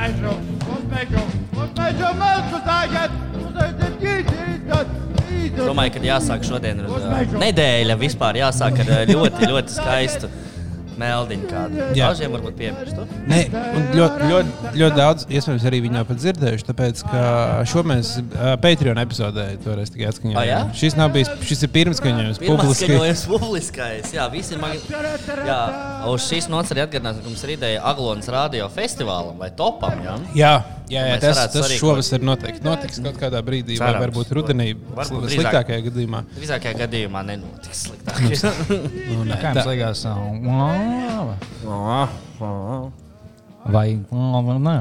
Uzmēžu, uzmēžu, uzmēžu melku tagad! Uzaiziet īstenīt! Domāju, ka jāsāk šodien nedēļa vispār jāsāk ar ļoti, ļoti skaistu meldiņu kādu. Jā. Dažiem varbūt piemirstu. Nē, un ļoti, ļoti, ļoti daudz, iespējams, arī viņi jau pat dzirdējuši. Tāpēc, ka šo mēs uh, Patreon epizodē toreiz tikai atskaņojām. Ah? Šis nav bijis, šis ir pirms skaņojums skaņojums publiskais. Jā, visi ir magi... Jā, uz šīs nots arī atgādinās, ka mums ir ideja Aglonas radio festivālam vai topam. Jā? Jā, jā, jā tas, tas šovasar noteikti notiks kaut kādā brīdī, vai Cerams. varbūt rudenī, Varbūt sliktākajā gadījumā. Visākajā gadījumā nenotiks sliktāk. Nu, nē, Kā tā- jums liekas? ā, Vai nē?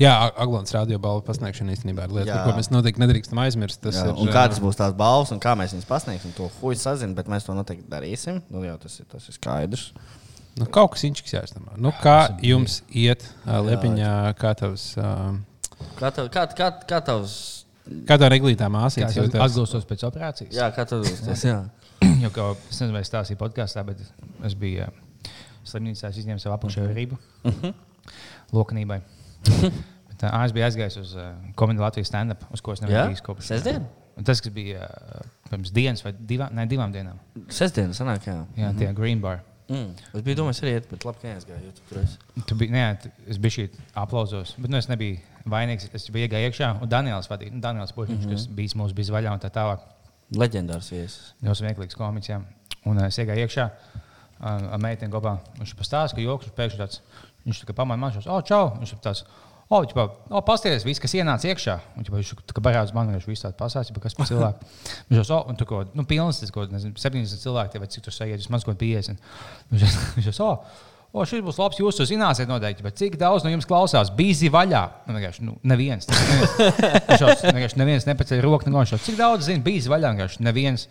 Jā, Aglons radio balvu pasniegšana īstenībā ir lieta, Jā. par ko mēs noteikti nedrīkstam aizmirst. Tas Jā, ir, un kādas būs tās balvas, un kā mēs viņus pasniegsim, to huļu sazinu, bet mēs to noteikti darīsim. Nu, jau tas ir, tas ir skaidrs. Nu, kaut kas inčiks jāizdomā. Nu, kā jums iet ā, Liepiņā, kā tavs, ā, Kā tev, kā, kā, kā tavs, kā tā neglītā māsīca Kā jūtas? atgūstos pēc operācijas? jā, kā tas, jā. Jo, kā es nezinu, vai es stāstīju podkāstā, bet es biju ā, slimnīcā, es izņēmu savu apakšējo rību. Lokanībai. Bet, ā, es biju aizgājis uz uh, komēdiju Latvijas stand-up, uz ko es nevaru bijis kopš. Sestdien? Tas, kas bija uh, pirms dienas vai divām, ne, divām dienām. Sestdien, sanāk, jā. Jā, mm -hmm. tie Green Bar. Mm. Es biju domājis, arī iet, bet labi, ka neaizgāju. tur biji, nē, es biju šī aplausos, bet nu, es nebiju vainīgs. Es biju iegājis iekšā, un Daniels vadīja. Nu, Daniels Puķis, mm -hmm. kas bija mūsu bija vaļā un tā tālāk. Leģendārs viesis. Ļoti smieklīgs komiks. Jā. Un es iegāju iekšā uh, ar meiteni kopā. Viņš pastāstīja, ka joks viņš pēkšņi tāds. Viņš tā pamanīja, man šos, oh, čau! Viņš ir tāds. Oh, ģipā, oh, pasties, viss, kas ienāca iekšā. Un, ģipā, viņš tā kā barās man, viņš visu tādu pasāstīja, kas par cilvēku. Viņš jau, oh, un tu ko, nu, pilns, tas, ko, nezinu, 70 cilvēki, vai cik tur sajiet, vismaz kaut 50. Viņš viņš jau, oh, O, šis būs labs. Jūs to zināsiet, noteikti. Bet cik daudz no jums klausās? Bīzi vaļā. Nu, vienkārši, nu, neviens. Viņš jau vienkārši neviens nepaceļ roku. Negošo. Cik daudz zina bīzi vaļā? Vienkārši neviens.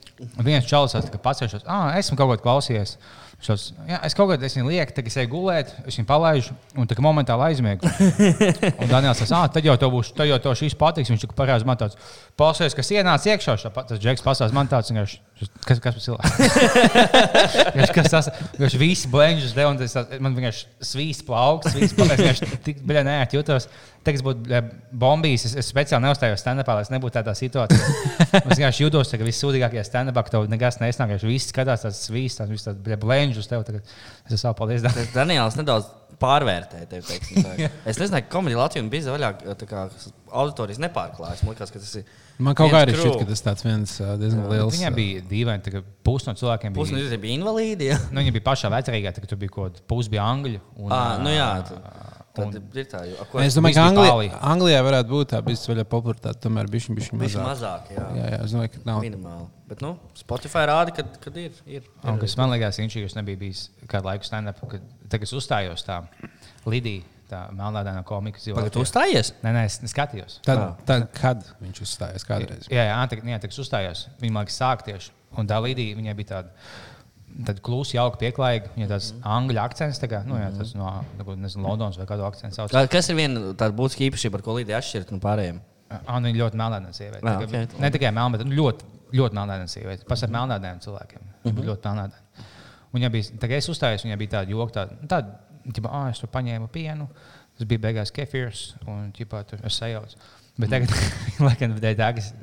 Viens čalis pacēlšos. Ah, esmu kaut ko klausījies. Šos, jā, es kaut kādā veidā lieku, tad es eju gulēt, es viņu palaidu, un tā momentāli aizmiegu. Un Daniels teica, ah, tad jau to būs, tad jau to šīs patiks. Viņš tā parādās man tāds, pasēs, kas ienāca iekšā. šā Tas džeks pasās man tāds, vienkārši, kas, kas par cilvēku? Viņš kas tas viņš visi blēņķis deva, un tas man vienkārši svīst plauks, svīst plauks. Vienkārši tik biļē neēt jūtos. Tagad būtu bļa, bombījis, es, es speciāli neuzstājos stand-upā, lai es nebūtu tādā situācijā. Es vienkārši jūtos, ka vissūdīgākajā stand-upā, ka tev nekas nesnāk, ka visi skatās tās svīst, tās visas blēņķis uz tevi. Tagad es esmu paldies. Tas Daniels nedaudz pārvērtēja tevi. Es nezinu, ka komēdija Latvijā bija vaļā, tā kā auditorijas nepārklājas. Man liekas, ka tas ir. Man kaut kā arī šķiet, ka tas tāds viens diezgan liels. Viņai bija dīvaini, ka pusi no cilvēkiem Pusi no bija. jums bija invalīdi. Jā, Nu, viņi bija pašā vecākajā, tad tur bija kaut kāda pusi bija angļu. Un, à, nu jā tad un- ir tā. Jo, a, ko Es domāju, ka Anglijā, Anglijā varētu būt tā bizvaļa popularitāte, tomēr bija viņa mazāk. mazāk, jā. Jā, jā, es domāju, ka nav. Minimāli. Bet, nu, Spotify rāda, ka, kad ir. ir, Un, ir. kas man liekas, viņš ir nebija bijis kādu laiku stand-up, kad tagad es uzstājos tā Lidija, tā melnādaina komika. dzīvo Tagad tu uzstājies? Nē, nē, es skatījos. Tad, tad, kad viņš uzstājās kādreiz? Jā, jā, tagad, jā, tagad es uzstājos. Viņa man liekas, sāk tieši. Un tā Lidija, viņai bija tāda. Tad klusi, jauka, pieklājīga. Viņai tāds Mhm. angļu akcents, tā kā, nu, jā, tas no tā kā, nezinu, Londonas vai kādu akcentu sauc. Kas ir viena tāda būtiska īpašība, ar ko Līdija atšķiras no pārējiem? Ah, nu, viņa ļoti melnādaina sieviete. Jā, Tā kā- ok. Ne tikai melnādaina, bet nu, ļoti, ļoti melnādaina sieviete. Pats ar melnādainiem cilvēkiem. Viņa Mhm. bija ļoti melnādaina. Un Viņa bija, tā kā es uzstājos, viņai bija tāda joka, tāda, nu, tāda ģipa, ah, es tur paņēmu pienu, tas bija beigās kefirs, un ģipā, tur es sajaucu. Bet tagad, laikam, dēļ tā, kas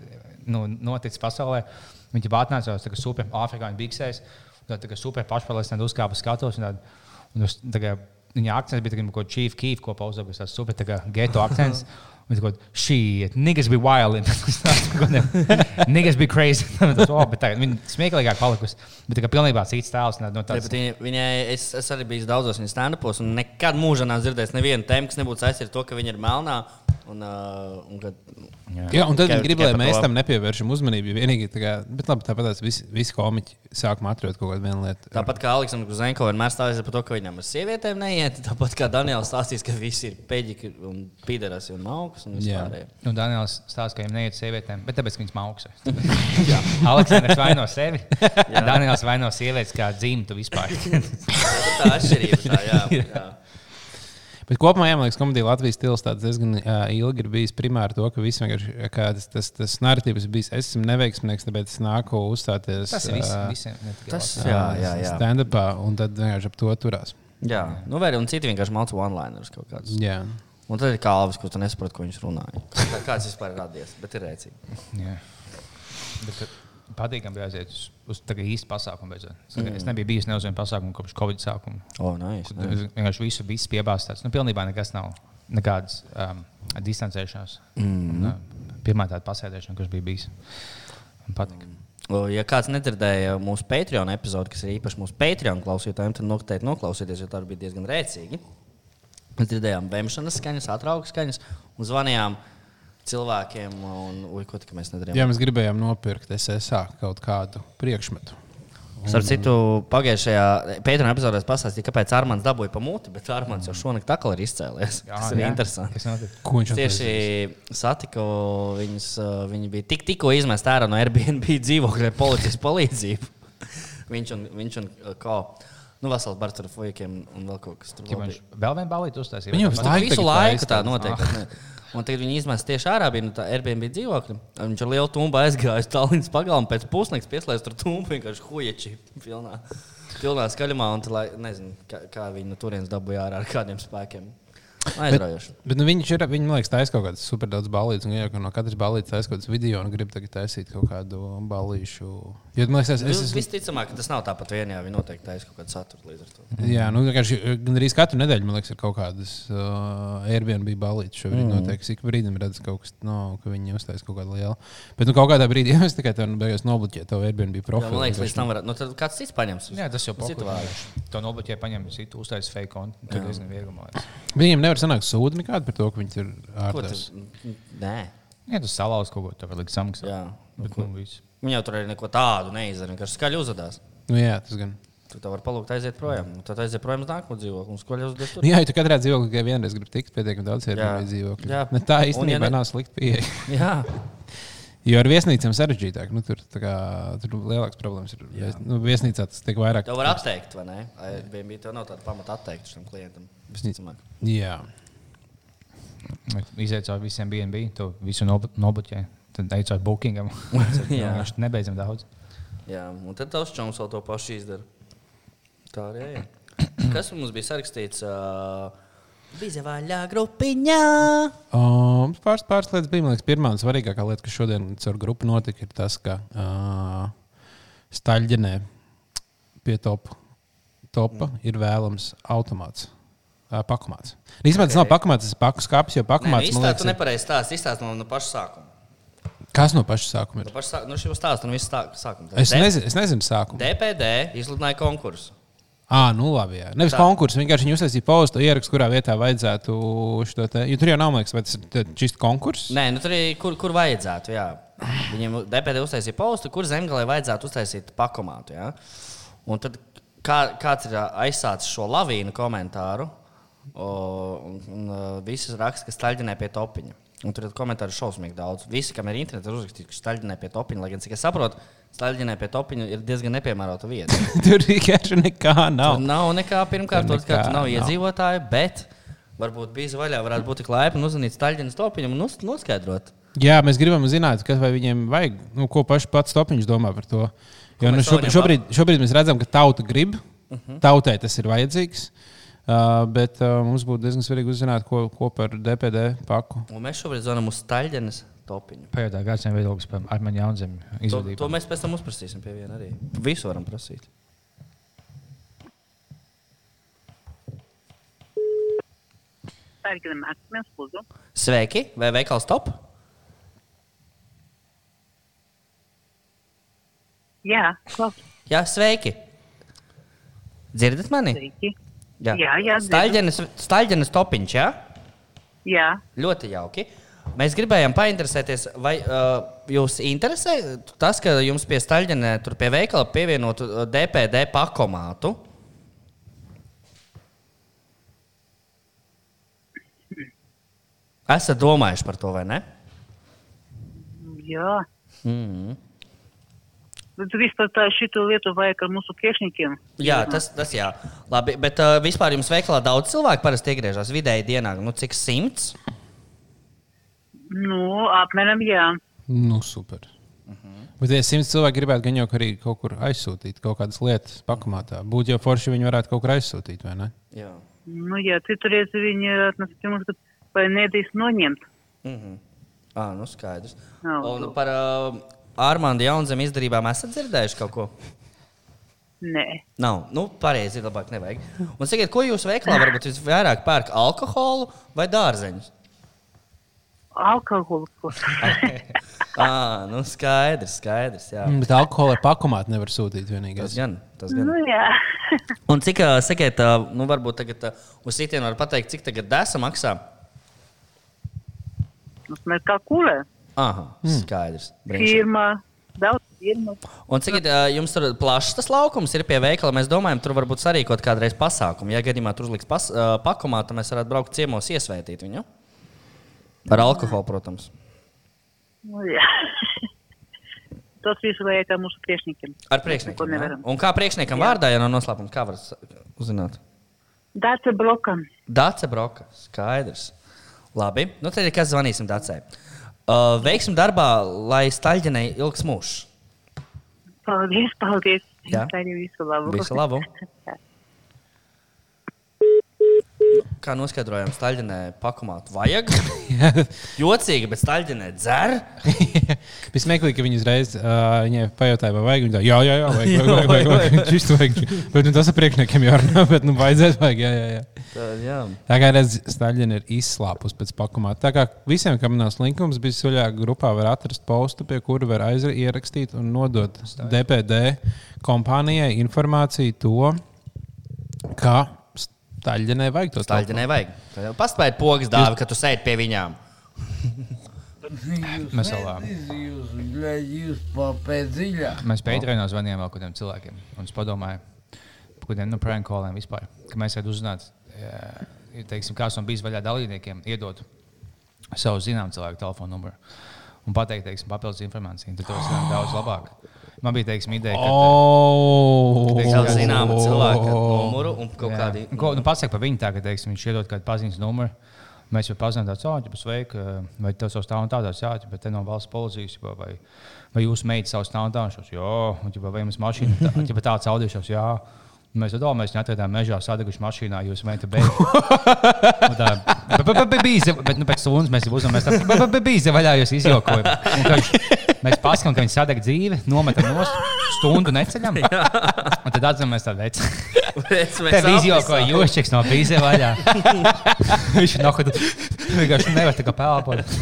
nu, noticis pasaulē, tā kā super biksēs, un tā super pašpārliecināti uzkāpa skatos. Un un uz, tā kā, viņa akcents bija tāds, ko Chief Keef kopā uzaugusi, tas super tā kā geto akcents. Un tā kā šī niggas bija wild. niggas bija crazy. tas, oh, tā, viņa smieklīgāk palikusi. Bet tā kā pilnībā cits tēls. No tāds, viņa, viņai, es, es arī biju daudzos viņas stand-upos, un nekad mūžā nav dzirdējis nevienu tēmu, kas nebūtu saistīta ar to, ka viņa ir melnā. Un, uh, un, kad, Jā, un tad Tikai- viņi grib, tikai lai mēs tam nepievēršam uzmanību. Vienīgi, tā kā, bet labi, tāpat tās visi, visi komiķi sākumā atrod kaut kādu vienu lietu. tāpat kā Aleksandrs Zenko vienmēr stāstīja par to, ka viņam ar sievietēm neiet, tāpat kā Daniels stāstīs, ka visi ir peģi un pīderas un augs un Jā. vispār. Nu, Daniels stāsta, ka viņam neiet sievietēm, bet tāpēc, ka viņas mauksa. Aleksandrs vaino sevi. Daniels vaino sievietes kā dzimtu vispār. Tā atšķirība. Tā, jā, jā. Bet kopumā, man liekas, komēdija Latvijas stils tāds diezgan uh, ilgi ir bijis primāri to, ka visi vienkārši kā tas, tas, tas narratīvs ir bijis. Es esmu neveiksmīgs, tāpēc es nāku uzstāties Tas ir viss. ā, visiem, Tas- Latvijā. Jā, jā, jā. stand-upā, un tad vienkārši ap to turās. Jā, nu, arī un citi vienkārši māca one-liners kaut kādus. Jā. Un tad ir kāvis, kurš tu nesaproti, ko viņš runāja. Kā- Kāds vispār ir radies, bet ir rēcīgi. Jā. Bet uh, patīkami aiziet uz, uz īstu pasākumu. Beidzot. Mm. Es nebiju bijis ne uz vienu pasākumu kopš Covid sākuma. O, nice, nice. Es vienkārši visu, visu piebāztāts. Nu, pilnībā nekas nav. Nekādas um, distancēšanās. Mm. Un, uh, pirmā tāda pasēdēšana, kas bija bijis. Patika. O, Ja kāds nedzirdēja mūsu Patreon epizodi, kas ir īpaši mūsu Patreon klausītājiem, tad noteikti noklausieties, jo tā bija diezgan rēcīga. Mēs dzirdējām vēmšanas skaņas, atraugas skaņas un zvanījām cilvēkiem. Un, ui, ko tik mēs nedarījām? Jā, mēs gribējām nopirkt SSA kaut kādu priekšmetu. Starp citu, pagājušajā Pētera epizodē pastāstīja, kāpēc Armāns dabūja pa muti, bet Armāns jau šonakt atkal ir izcēlies. Jā, tas ir jā. interesanti. Kas notika? Ko viņš Tieši satiku viņus, uh, viņi bija tik, tikko izmest ārā no Airbnb dzīvokļa ar policijas palīdzību. viņš un, viņš un uh, ko. Nu, vesels bars ar fujikiem un vēl kaut kas. Ja vēl vienu balīti uztaisīja. Viņam visu tas laiku tā tāds. notiek. ne. Un tagad viņi izmet tieši ārā bija no tā Airbnb dzīvokļa. Viņš ar lielu tumbu aizgāja uz Tallinas pagalmu, pēc pusnakts pieslēdz tur tumbu vienkārši huječi pilnā, pilnā skaļumā. Un, tad, lai, nezinu, kā, kā viņi no turienes dabūja ārā ar kādiem spēkiem. Aizraujoši. Bet nu, viņš ir, viņi, man liekas, taisa kaut kādas super daudz balīdzes. Un, ja no katras balīdzes taisa kaut kādas video, un grib tagad taisīt kaut kādu balīšu. Jo, man liekas, es, es, Es, es, visticamāk, ka tas nav tāpat vien, jā, viņi noteikti taisa kaut kādu saturu līdz ar to. Jā, nu, vienkārši gan arī katru nedēļu, man liekas, ir kaut kādas uh, Airbnb balīdzes. Šobrīd mm. noteikti ik brīdim redz kaut kas, no, ka viņi uztais kaut kādu lielu. Bet nu, kaut kādā brīdī es tikai tādu beigās nobloķēju to Airbnb Jā, profilu. man liekas, līdz tam varētu. Nu, tad kāds cits paņems. Jā, tas jau pārāk. To nobloķēja, paņēma citu, uztaisīja fake kontu. Tad viegli. man liekas. Viņiem nevar sanākt sūdi nekādu par to, ka viņi ir Ko ārpus. tas? Nē. Jā, tas salauzt kaut ko, tā var likt samaksāt. Jā. Bet, nu, viss. Viņi jau tur arī neko tādu neizdara. Vienkārši skaļi uzvedās. Nu, jā, tas gan. Tu tā vari palūgt aiziet projām. Un Tad aiziet projām uz nākamo dzīvokli un skaļi uzvedās tur. Nu, jā, ja tu katrā dzīvoklī tikai vienreiz gribi tikt, pietiekami daudz ir dzīvokļu. Jā. Ne, tā Un, ja īstenībā ne- nav slikta pieeja. Jā. Jo ar viesnīcām sarežģītāk. Nu, tur, tā kā, tur lielāks problēmas ir. Vies, nu, viesnīcā tas tiek vairāk. Tev var atteikt, vai ne? Airbnb tev nav tāda pamata atteikt šim klientam. Visticamāk. Jā. Cauri visiem BNB, to visu nob- nobloķēja. Tad cauri bookingam. Jā. Viņš nebeidzam daudz. Jā, un tad tavs čoms vēl to pašu izdara. Tā arī ir. Kas mums bija sarakstīts? Uh, Bija vaļā grupiņā. Um, pāris, pāris lietas bija. Man liekas, pirmā un svarīgākā lieta, kas šodien caur grupu notika, ir tas, ka uh, Staļģenē pie topa, topa Mm. ir vēlams automāts. Uh, pakomāts. Īstenībā tas nav pakomāts, tas ir paku skāpis, jo Nē, pakomāts nu, tu liekas, ir- nepareizi stāst. Izstāst no, no paša sākuma. kas no paša sākuma No ir. paša sākuma, no šī stāsta, no visu stā- sākuma. Es nezinu, es nezinu sākumu. DPD izsludināja konkursu. Ah, nu labi. Jā. Nevis konkurss, vienkārši viņi uztaisīja postu, ierakstu, kurā vietā vajadzētu šo te. Jo tur jau nav, liekas, vai tas ir čist konkurss. Nē, nu tur arī kur, kur vajadzētu. Jā. Viņiem DPD uztaisīja postu, kur zemgalē vajadzētu uztaisīt pakomātu. Jā. Un tad kā, kāds ir aizsācis šo lavīnu komentāru, o, un, un ā, visi raksta, ka staļģinē pie topiņa. Un tur ir komentāri šausmīgi daudz. Visi, kam ir internets, ir uzrakstīts, ka staļģinē pie topiņa, lai gan, cik es saprotu, staļģinē pie topiņa ir diezgan nepiemērota vieta. tur vienkārši nekā Tur nav. nav nekā pirmkārt, Tur nekā nav nav. iedzīvotāji, bet varbūt bija vaļā, varētu būt tik laipni uzvanīt staļģinas topiņam un nos- noskaidrot. Jā, mēs gribam zināt, kas vai viņiem vajag, nu, ko paši pats topiņš domā par to. Jo nu, šobrīd, šobrīd, šobrīd mēs redzam, ka tauta grib, uh -huh. tautai tas ir vajadzīgs. Uh, bet uh, mums būtu diezgan svarīgi uzzināt, ko, ko par DPD paku. Un mēs šobrīd zvanām uz staļģinas topiņu. Pēdējā gadsimta viedoklis par Armāņu Jaunzemi To, to mēs pēc tam uzprasīsim pie viena arī. Visu varam prasīt. Sveiki, vai veikals top? Jā, klausos. Jā, sveiki. Dzirdat mani? Sveiki. Jā, jā, dzirdu. Staļģenes, staļģenes topiņš, jā? Jā, Ļoti jauki. Mēs gribējām painteresēties, vai uh, jūs interesē tas, ka jums pie staļģenē, tur pie veikala pievienotu DPD pakomātu? Esat domājuši par to, vai ne? jā. Mm. Bet vispār tā šito lietu vajag ar mūsu priekšniekiem. Jā, tas, tas jā. Labi, bet uh, vispār jums veikalā daudz cilvēku parasti iegriežas vidēji dienā. Nu, cik simts? Nu, apmēram jā. Nu, super. Bet, ja simts cilvēki gribētu gan jau arī kaut kur aizsūtīt kaut kādas lietas, pakamātā, būtu jau forši, ja viņi varētu kaut kur aizsūtīt, vai ne? Jā. Nu, jā, citurreiz viņi atnesa mums, ka vai nedrīkst noņemt. Ah, nu skaidrs. Jā. Un par uh, Armānu Jaunzem izdarībām esat dzirdējuši kaut ko? Nē. Nav. Nu, pareizi, labāk nevajag. Un sakiet, ko jūs veiklā varbūt visvairāk pērk alkoholu vai dārzeņus? Alkoholu. ko? Ah, nu skaidrs, skaidrs. Jā. Mm, Bet alkohola ar pakamātu nevar sūtīt vienīgais. Tas gan. Tas gan. nu, jā. Un cik, sakiet, nu, varbūt tagad uz sitienu var pateikt, cik tagad desa maksā? Mums mēs kā kulē. Aha, skaidrs. Brīnišķīgi. Firma. Daudz firmas. Un cik ā, jums tur plašs tas laukums ir pie veikala? Mēs domājam, tur varbūt sarīkot kādreiz pasākumu. Ja gadījumā tur uzliks pas, ā, pakumā, tad mēs varētu braukt ciemos iesvētīt viņu. Ar alkoholu, protams. Nu, jā. Tas viss kā mūsu priekšniekiem. Ar jā? nevaram. Un kā priekšniekam vārdā, ja nav noslēpums, kā var uzzināt? Dāca blokam. Dace Broka. Skaidrs. Labi. Nu, tad ir kas zvanīsim Dacei. Uh, veiksim darbā, lai staļģenei ilgs mūžs. Paldies, paldies. Jā. Tā ir visu labu. Visu labu. Kā noskaidrojām, staļģenē pakumāt vajag. Jocīgi, bet staļģenē dzer. Bija smieklīgi, ka viņi uzreiz uh, viņai pajautāja, vai vajag. Viņa tā, jā, jā, jā, vajag. vajag, vajag, vajag, vajag. Šis vajag. Bet nu, tas ar priekšniekiem jārunā, bet nu, vajadzēs, vajag. Jā, jā, jā. Tā, jā. Tā kā redz, Staļina ir izslāpus pēc pakumā. Tā kā visiem, kam nav slinkums, bija suļā grupā, var atrast postu, pie kura var ierakstīt un nodot DPD kompānijai informāciju to, ka Staļinai vajag to Staļģenē vajag. Paspējiet pogas dāvi, ka tu sēdi pie viņām. Mēs vēl, ā, Jūs papēc dziļāk. Mēs Patreonā zvanījām vēl kādiem cilvēkiem. Un es padomāju par kādiem nu, prank calliem vispār. Ka mēs varētu uzzināt, ja, teiksim, kāds no bijis vaļā dalībniekiem, iedot savu zināmu cilvēku telefonu numuru. Un pateikt, teiksim, papildus informāciju. Tad to zināt daudz labāk. Man bija, teiksim, ideja, ka. Oh, Jau zinām, cilvēka numuru un kaut Jā. kādi. Ko, nu, pasaka par viņu tā, ka teiksim, viņš iedod kādu paziņas numuru. Mēs jau pazīstam tādu cilvēku, sveiki, vai tas jau stāv un tādās jāķi, bet te no valsts policijas, jau, vai, vai jūsu meita savu stāv un tādās, jā, un vai jums mašīna, tā, tāds audīšos, jā. Mēs domājam, viņu atradām mežā, sadeguši mašīnā, jūs meita beigās. Bija, bet nu, pēc stundas mēs jau uzmanām, mēs tā bija vaļā, jūs izjokojat. Ka Mēs paskatām, ka viņi sadeg dzīvi, nometam no stundu neceļam. Un tad atzīmēs tādu veidu. Tev izjaukoja jūšķiks no bīzē vaļā. Viņš kā vienkārši nevar tā kā pelpot.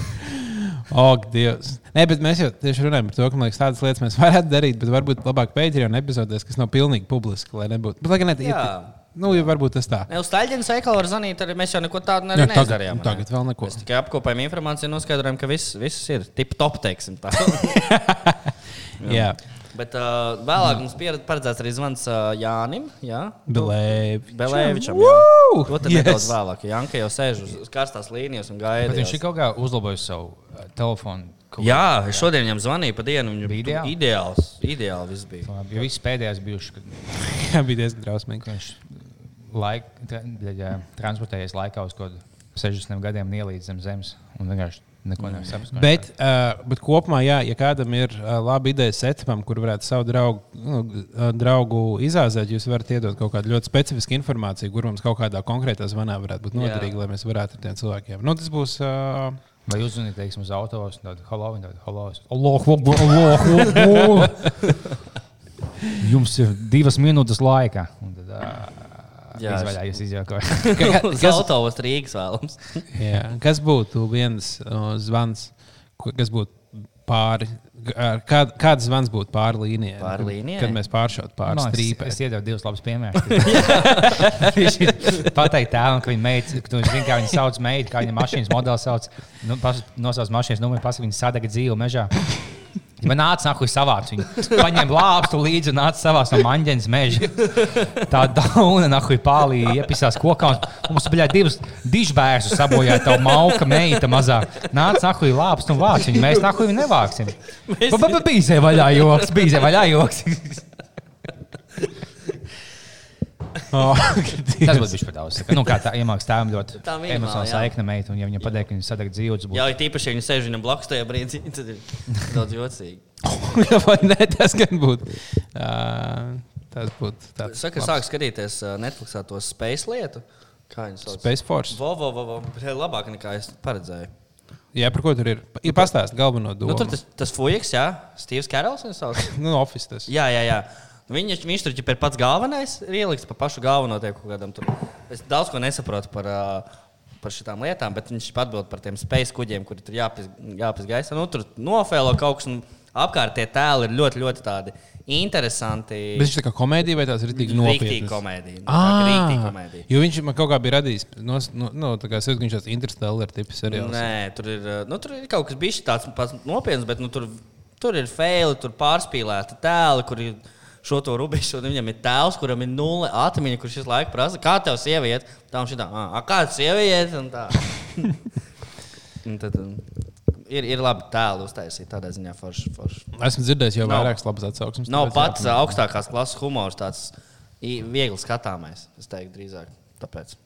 Ak, Dievs. Nē, bet mēs jau tieši runājam par to, ka liekas, tādas lietas mēs varētu darīt, bet varbūt labāk Patreon epizodēs, kas nav pilnīgi publiski, lai nebūtu. Bet, lai gan ne, Jā. nu, ja varbūt tas tā. Ne, uz Staļģenes veikalu var zvanīt, arī mēs jau neko tādu Jā, arī tagad- nedarījām. ne? tagad vēl neko. Mēs tikai apkopējam informāciju un noskaidrojam, ka viss, viss ir tip top, teiksim tā. Jā, Bet uh, vēlāk mums pieredz, paredzēts arī zvans uh, Jānim. Jā, Belēvi. Belēvičam. Woo! Jā. To tad Yes. nedaudz vēlāk. Janka jau sēž uz karstās līnijas un gaida. Bet viņš ir kaut kā uzlabojis savu uh, telefonu. Kaut Jā, es šodien viņam zvanīju pa dienu. Viņam Bija ideāli? ideāls. Ideāli viss bija. kā- Jo viss pēdējais bijuši, kad Jā, bija diezgan drausmīgi. viņš laik, tra, transportējies laikā uz kaut kādiem 60 gadiem un ielīdz zem zemes. Un vienkārši neko nevar saprast. viņš Bet, uh, bet kopumā, jā, ja kādam ir uh, laba ideja setupam, kur varētu savu draugu, nu, uh, draugu izāzēt, jūs varat iedot kaut kādu ļoti specifisku informāciju, kur mums kaut kādā konkrētā zvanā varētu būt noderīga, lai mēs varētu ar tiem cilvēkiem. Nu, tas būs. Uh, Vai jūs zināt, teiksim, uz autos, tad Halloween, tad Allah, Allah. Jums ir divas minūtes laika. Un tad, Jā, Jā, izvaļā, jūs izjākojat. Uz autobus Rīgas vēlams. jā, kas būtu viens uh, zvans, kas būtu pāri? Kād, kāds zvans būtu pāri līnijai? Pāri Kad- līnijai? Kad mēs pāršautu pāri Man, es, strīpēm. es iedevu divus labus piemērus. Viņš ir pateicis tēvam, ka viņa meita, ka tu zini, kā viņa sauc meitu, kā viņa mašīnas modelis sauc. Nu, pas- Nosauc mašīnas numuru, pasaka, viņa sadega dzīvu mežā. Man nāca nākuši savāc viņu. Paņēma lāpstu līdzi un nāca savās no maņģenes meža. Tā dauna nākuši pālī iepisās kokā. Mums bija divas dižbērsus sabojāja tā mauka meita mazā. Nāca nākuši lāpstu un vāc viņu. Mēs viņu nevāksim. Bija vaļā joks, bija vaļā joks. Oh, Tas būtu bijis par daudz. Nu, kā tā iemācās tēvam ļoti emocionāli jā. saikne meita, un ja viņa pateiks, ka viņa sadeg dzīves, būtu Jā, ja tīpaši, ja viņi sēž viņam blakus tajā brīdī, tad ir daudz jocīgi. Vai ne? Tas gan būtu. Uh, tas būtu tāds. Saka, sāk skatīties Netflixā to space lietu. Kā viņi sauc? Space Force. Vo, vo, vo, vo. Labāk nekā es paredzēju. Jā, par ko tur ir? Ir pastāstīt galveno domu. Nu, tur tas, tas fujiks, jā, Steve's Karls. viņš sauc. nu, office tas. Jā, jā, jā. Viņš, viņš tur ir pats galvenais, ir ielikts pa pašu galveno tie kaut kādam tur. Es daudz ko nesaprotu par, par šitām lietām, bet viņš atbild par tiem space kuģiem, kuri tur jāpis, jāpis gaisā. Nu, tur nofēlo kaut kas, un apkārt tie tēli ir ļoti, ļoti tādi interesanti. Bet viņš ir kā komēdija vai tās ir tik nopietnas? komēdija. Kā Rīktīgi Ah, komēdija. jo viņš man kaut kā bija radījis, no, no, no, tā kā es jūtu, ka viņš tāds interstellar tips seriāls. Nē, tur ir, nu, tur ir kaut kas bijis tāds pats nopietns, bet nu, tur, tur ir faili, tur pārspīlēti tēli, kur ir šo to rubišu. un Viņam ir tēls, kuram ir nulle atmiņa, kurš visu laiku prasa, kā tev sieviete. Tā viņš ir tā, ah, kāda sieviete? Un tā. Un tad, um, ir, ir labi tēli uztaisīt, tādā ziņā forši. forši. Esmu dzirdējis jau Nav. vairākas labas atsauksmes. Nav pats jāpamēģina. augstākās klases humors, tāds i- viegli skatāmais. Es teiktu, drīzāk. Tāpēc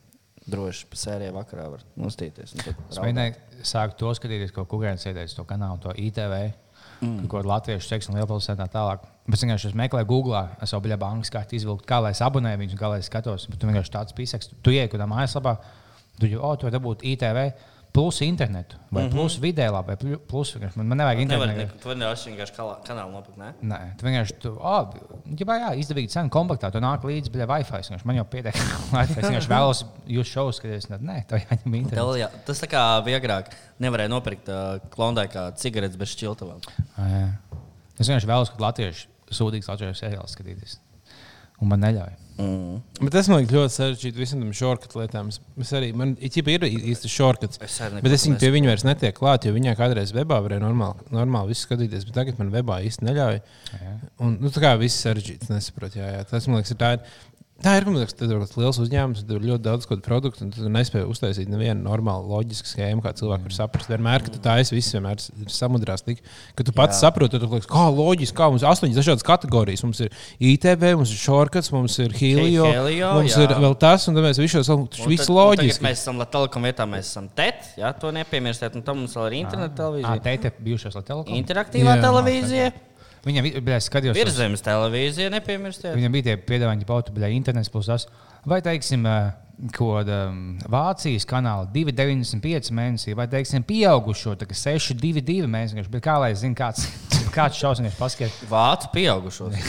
droši pa sērijai vakarā var nostīties. un tad Es mēģināju sākt to skatīties, ko Kungrēns ieteica to kanālu, to ITV. Mm. Ko latviešu seksu un lielpilsētā tā tālāk. Bet vienkārši es meklēju Google, es jau biju bankas kārtī izvilkt, kā lai es abonēju viņus, kā lai es skatos. Bet tu vienkārši tāds pīsaks, tu ienāc kādā mājaslapā, tu jau, oh, tu vari dabūt ITV. Plus internetu, vai mm -hmm. plus video, vai plu- plus. vienkārši Man, man nevajag Nevar, internetu. ne, tu nevari vienkārši kanālu nopirkt. Ne? Nē, tu vienkārši tur, oh, jā, jā, izdevīgi cena kompaktā. Tu nāk līdzi, bija Wi-Fi. Man jau pietiek, Wi-Fi. Es vienkārši vēlos jūs šovus skatīties. Nē, tā jāņem internetu. Tev, jā, tas tā kā vieglāk. Nevarēja nopirkt uh, klondai kā cigaretes bez šķiltavām. Es vienkārši vēlos, ka latvieši sūdīgs latviešu seriāls skatīties. Un man neļauj. Mm. Bet tas man liekas ļoti sarežģīti visam tam shortcut lietām. Es, arī, man ir ir īsti shortcuts. Es arī Bet es viņu pie viņa vairs netiek klāt, jo viņai kādreiz webā varēja normāli, normāli visu skatīties. Bet tagad man webā īsti neļauj. Jā. Un, nu, tā kā viss sarežģīts, nesaprotu. Jā, jā. Tas man liekas, ir tā. Ir, Tā ir monēta, ka tas ir liels uzņēmums, tur ir ļoti daudz ko produktu, un tu nespēji uztaisīt nevienu normālu loģisku schēmu, kā cilvēki var saprast. Vienmēr, kad tu tā esi, viss vienmēr ir samudrās tik, ka tu pats Jā. saproti, tu liekas, kā loģiski, kā mums ir astoņas dažādas kategorijas. Mums ir ITV, mums ir shortcuts, mums ir Helio, Helio, mums jā. ir vēl tas, un mēs visu Un visu loģiski. Mēs esam Latvijas vietā, mēs esam TET. Jā, to nepiemirstiet. Un tam mums vēl ir interneta Tā televīzija. teica, bijušās Latvijas Interaktīvā Jā. televīzija. Viņam bija skatījums. Virszemes televīzija, nepiemirstiet. Viņam bija tie piedāvājumi, ka būtu internets plus tas. Vai, teiksim, eh, ko um, Vācijas kanāla 2,95 mēnesī, vai, teiksim, pieaugušo 6,22 mēnesī. Bet kā lai zinu, kāds, kāds viņš paskatās? Vācu pieaugušos.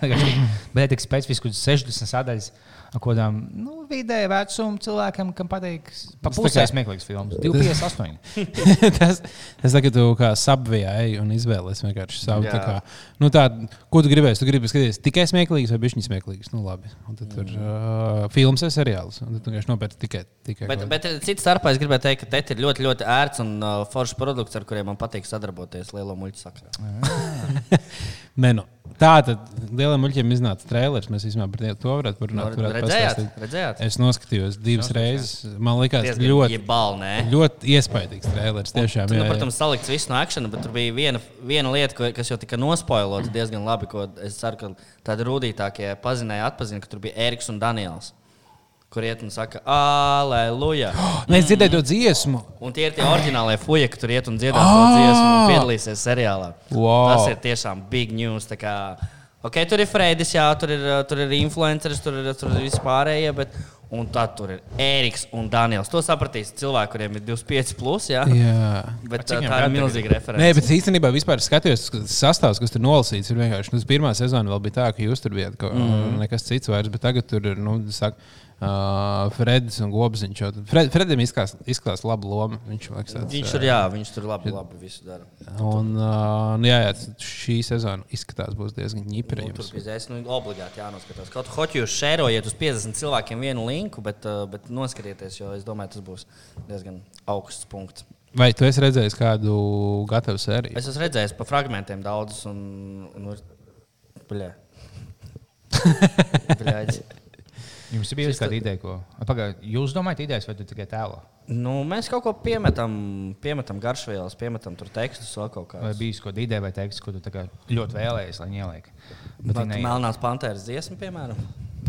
Bet tik specifiski 60 sadaļas. Ar Kodām nu, vidēji vecuma cilvēkam, kam patīk, pa Tas tā pusē kā- smieklīgs filmas. 2,58. tas tas ka tu kā subvijā ej un izvēlies vienkārši savu. Tā Kā, nu, tā, ko tu gribēsi? Tu gribi skatīties tikai smieklīgus vai bišķiņas smieklīgus? Nu, labi. Un tad tur uh, filmas ir seriāls. Un tad tu vienkārši nopērci tikai. tikai Bet, kaut- bet cits starpā es gribēju teikt, ka te ir ļoti, ļoti ērts un uh, foršs produkts, ar kuriem man patīk sadarboties lielo muļķu sakarā. Nē, nu, tā tad lieliem muļķiem iznāca trēlers. Mēs vismaz par to varētu parunāt. Nu, varētu redzējāt? pastāstīt. Redzējāt? Es noskatījos divas reizes. Man liekas, Diezgan ļoti, jebal, nē. ļoti iespaidīgs trēlers. Tiešām, jā, nu, jā. protams, salikts viss no akcijas, bet tur bija viena, viena lieta, kas jau tika nospoilota diezgan labi. Es ceru, ka tādi rūtītākie pazinēja, atpazina, ka tur bija Eriks un Daniels. Kur iet un saka, aleluja. Nē, es dzirdēju to dziesmu. Un tie ir tie oriģinālie fuji, kur iet un dziedās to dziesmu un piedalīsies seriālā. Wow. Tas ir tiešām big news. okay, tur ir Freidis, jā, tur ir, tur ir influenceris, tur ir, tur ir vispārējie. Bet, un tad tur ir Eriks un Daniels. To sapratīs cilvēki, kuriem ir 25, plus, jā. Jā. Bet tā, tā ir milzīga reference. Nē, bet īstenībā vispār skatījos, ka tas sastāvs, kas tur nolasīts, ir vienkārši. Nu, pirmā sezona vēl bija tā, ka jūs tur bijat, ka mm. nekas cits vairs, bet tagad tur ir, nu, saka, uh, Fredis un Gobziņš. Fred, Fredim izskatās, izskatās labu lomu. Viņš, liekas, tāds, Viņš tur, jā, viņš tur labi, labi visu dara. Un, uh, nu, jā, jā, šī sezona izskatās būs diezgan ņipra. Nu, tur es nu, obligāti jānoskatās. Kaut kā jūs šērojiet uz 50 cilvēkiem vienu linku, bet, uh, bet noskatieties, jo es domāju, tas būs diezgan augsts punkts. Vai tu esi redzējis kādu gatavu sēriju? Es esmu redzējis pa fragmentiem daudzus, un, un ir. Bļē. Bļaģi. Jums ir bijusi kāda ideja, ko. Pagaidiet, jūs domājat, idejas vai tu tikai tēlo? Nu, mēs kaut ko piemetam, piemetam garšvielas, piemetam tur tekstus, vēl kaut Vai kādā. bijis kāda ideja vai teksts, ko tu tā ļoti vēlējies, lai ieliek? Bet viņi neielika. Melnās pantēras dziesma, piemēram.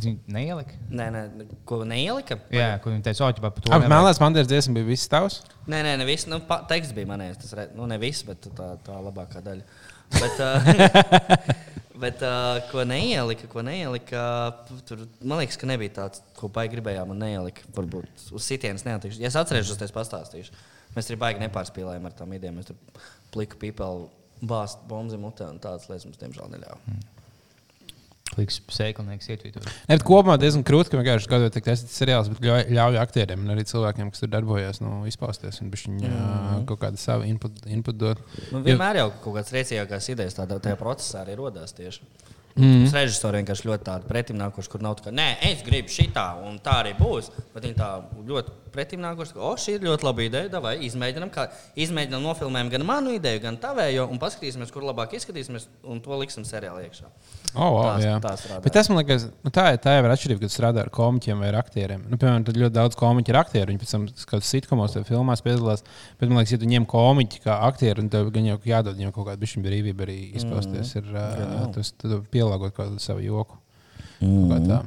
Neielika. Nē, nē, ko neielika. Jā, kur viņi teica, oķi, par to. Nevajag." melnās mandēļas dziesmas bija viss tavs. Nē, nē, ne viss. Nu, pa- teksts bija manējais. Tas re- nu, ne viss, bet tā, tā labākā daļa. Bet, uh, bet uh, ko neielika, ko neielika, tur man liekas, ka nebija tāds, ko baigi gribējām un neielika. Varbūt uz sitienas neatīšu. Ja es atcerēšos, tad es pastāstīšu. Mēs arī baigi nepārspīlējām ar tām idejām. Mēs tur pliku pīpeli bāzt bombu mutē un tādas lietas mums diemžēl neļāva. Kliks, sēklinieks, ietvītot. Bet kopumā diezgan krūti, ka vienkārši skatot, ka tas ir seriāls, bet ļauj, ļauj aktieriem un arī cilvēkiem, kas tur darbojas, nu, izpausties un viņi mm. kaut kādu savu input, input dot. Nu, vienmēr jau kaut kādas rēcīgākās idejas tādā tajā procesā arī radās tieši. Mm. Tas režisors vienkārši ļoti tādu pretimnākošu, kur nav tā, ka, nē, es gribu šitā, un tā arī būs. Bet viņi tā ļoti pretimnākoši, ka, oh, šī ir ļoti laba ideja, vai izmēģinām, kā izmēģinām nofilmējam gan manu ideju, gan tavējo, un paskatīsimies, kur labāk izskatīsimies, un to liksim seriālā iekšā. Oh, wow, Tās- tās. Bet tas man liekas, nu, tā, ir- tā jau ir atšķirība, kad strādā ar komiķiem vai ar aktieriem. Nu, piemēram, tad ļoti daudz komiķu ir aktieri. Viņi pēc tam skatos sitkomos vai filmās piedalās. Bet man liekas, ja tu ņem komiķi kā aktieri, tad gan jau jādod viņam kaut kāda brīvība arī izpausties. Ir, uh, tas tad pielāgot kaut kādu savu joku. Mm. Kā tā.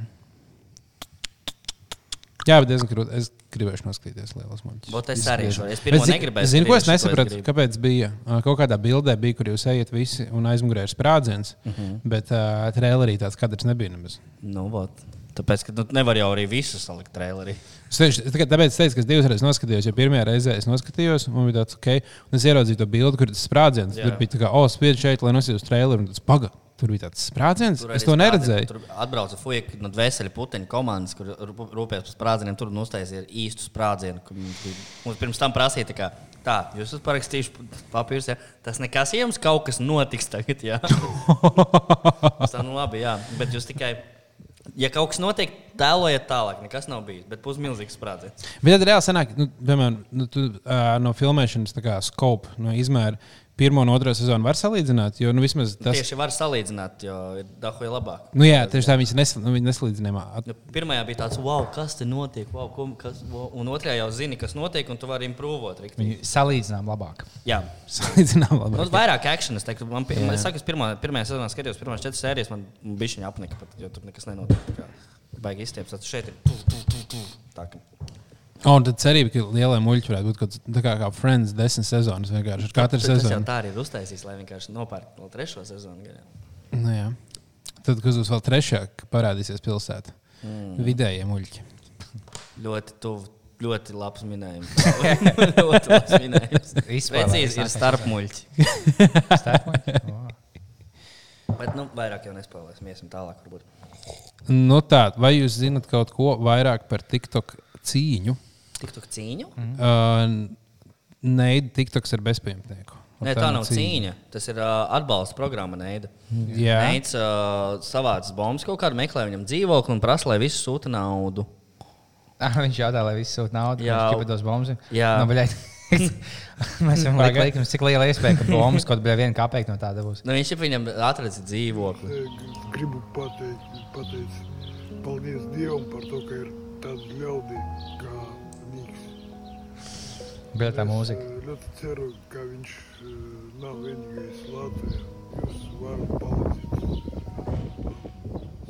Jā, bet diezgan grūti. Es gribēju noskatīties lielas muļķus. Būt es arī šo- es Bet pirmo zi- negribēju Zini, ko es nesapratu? gribu. Kāpēc bija kaut kādā bildē, bija, kur jūs ejat visi un aizmugurē ir sprādziens, Mhm. -huh. bet uh, trailerī tāds kadrs nebija nemaz. Nu, vot. Tāpēc, ka nu, nevar jau arī visu salikt trailerī. Tāpēc es teicu, ka es divas reizes noskatījos, jo pirmajā reizē es noskatījos, un man bija tāds, ok, un es ieraudzīju to bildi, kur tas sprādziens. Tur bija tā kā, oh, spied šeit, lai nosītu uz traileru, un tas paga. Tur bija tāds sprādziens, Tur es to neredzēju. Tur atbrauca fueka no dvēseli puteņu komandas, kur rūp- rūpējas par sprādzieniem. Tur uztaisīja īstu sprādzienu. Mums, bija- mums pirms tam prasīja, tā, kā, tā jūs esat parakstījuši papīrus. Ja? Tas nekas, ja jums kaut kas notiks tagad. Tas tā, nu labi, jā. Bet jūs tikai. Ja kaut kas notiek, tēlojiet tālāk. Nekas nav bijis. Bet būs milzīgs sprādziens. Bet tad reāli sanāk, nu, piemēram, nu, tu, uh, no filmēšanas skopu, no izmēra, pirmo un otro sezonu var salīdzināt, jo nu, vismaz tas. Tieši var salīdzināt, jo ir dahoja labāk. Nu, jā, tieši tā viņas nesl, nu, nesalīdzinājumā. Nu, pirmajā bija tāds, wow, kas te notiek, wow, ko, kas, wow. un otrajā jau zini, kas notiek, un tu vari improvot. Viņi salīdzinām labāk. Jā, Salīdzinām nu, labāk. vairāk akcijas. Es teiktu, man, pir- man, es pirmā, pirmajā sezonā skatījos, pirmās četras sērijas, man bija viņa apnika, pat, jo tur nekas nenotiek. Baigi izstiept, tad šeit ir. Tu, tu, tu, tu. Tā, ka, O, un tad cerība, ka lielie muļķi varētu būt kaut kā, kā Friends desmit sezonas vienkārši ar katru tas jau sezonu. tā arī ir uztaisījis, lai vienkārši nopērk vēl trešo sezonu. Nu, jā. tad, kas būs vēl trešā, ka parādīsies pilsētā, mm. vidējie muļķi. Ļoti tuvu. Ļoti labs minējums. ļoti labs minējums. Precīzi ir starpmuļķi. Starpmoņi? Wow. Bet nu, vairāk jau nespēlēsim. Iesim tālāk. Varbūt. Nu, tā, vai jūs zinat kaut ko vairāk par TikTok cīņu? Tiktu cīņu? Mm. Uh, Nē, TikToks ir bezpajumtnieku. Nē, tā nav cīņa. Tas ir uh, atbalsta programma Neida. Jā. Neids uh, savāc bombas kaut kādu meklē viņam dzīvokli un prasa, lai visi sūta naudu. Ah, Viņš jautā, lai viss sūta naudu, Jā. jau tādos bombas. Jā. Nu, bļaļ, Mēs esam liekam, cik liela iespēja, ka bombas kaut kādā viena kāpēka no tāda būs. Nu, viņš jau viņam atrada dzīvokli. Gribu pateikt, pateikt paldies Dievam par to, ka ir tādi ļaudi kā. Bija tā Es, mūzika. eh, ļoti ceru, ka viņš eh, nav vienīgais Latvijā. Jūs varat palīdzēt.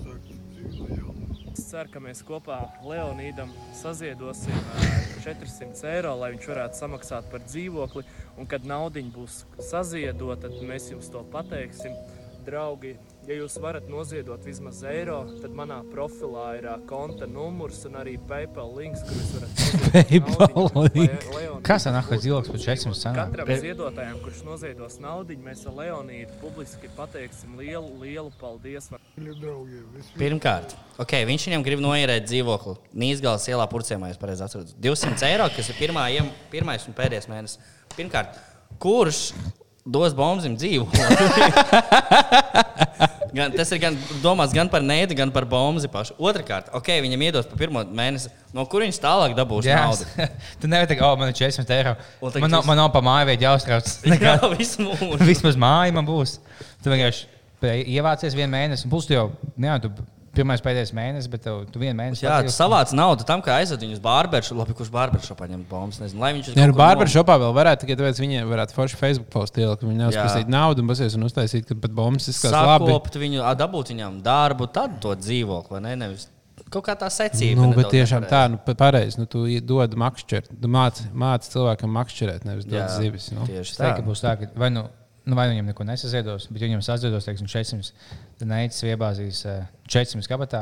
Sākt dzīvi no jauna. Es ceru, ka mēs kopā Leonīdam saziedosim ā, 400 eiro, lai viņš varētu samaksāt par dzīvokli. Un, kad naudiņa būs saziedota, tad mēs jums to pateiksim. Draugi, ja jūs varat noziedot vismaz eiro, tad manā profilā ir ā, konta numurs un arī PayPal links, kur jūs varat noziedot Kas tā nākamais dzīvoklis par 400 sanāk? Katram ziedotājam, kurš noziedos naudu, mēs ar Leonīdu publiski pateiksim lielu, lielu paldies. Pirmkārt, okay, viņš viņam grib noierēt dzīvokli. Nīsgalas ielā purcēmā, ja pareizi atceros. 200 eiro, kas ir pirmā, iem- pirmais un pēdējais mēnesis. Pirmkārt, kurš dos bombzim dzīvokli? gan, tas ir gan domāts gan par nēdi, gan par bombu pašu. Otrakārt, okay, viņam iedos par pirmo mēnesi, no kur viņš tālāk dabūs Jā, naudu. tu nevari teikt, oh, man ir 400 eiro. Man jūs- man nav pa māju vietu jāuztrauc. Jā, visu. Vismaz māja man būs. Tu vienkārši ievācies vienu mēnesi, un būs jau, nu jā, tu pirmais pēdējais mēnesis, bet tev, tu vienu mēnesi. Jā, dzīvo- savāc naudu tam, ka aizved viņu uz barberšu. Labi, kurš barberšopā ņem bombas. Nezinu, lai viņš kaut nu, kur barbershopā vēl varētu, tikai tāpēc viņi varētu forši Facebook postu ielikt, ka viņi Jā. neuzprasīt naudu un pasies un uztaisīt, ka pat bombas izskatās labi. Sakopt viņu, dabūt viņam darbu, tad to dzīvokli, vai ne? Nevis kaut kā tā secība. Nu, bet tiešām tā, nu, pa- pareizi. Nu, tu dod makšķert, tu māci, māci cilvēkam makšķerēt, nevis dod Jā, zivis. Nu. Tieši tā. ka būs tā, ka vai nu nu, vai viņam neko nesaziedos, bet ja viņam saziedos, teiksim, 400 neicis iebāzīs eh, 400 kabatā.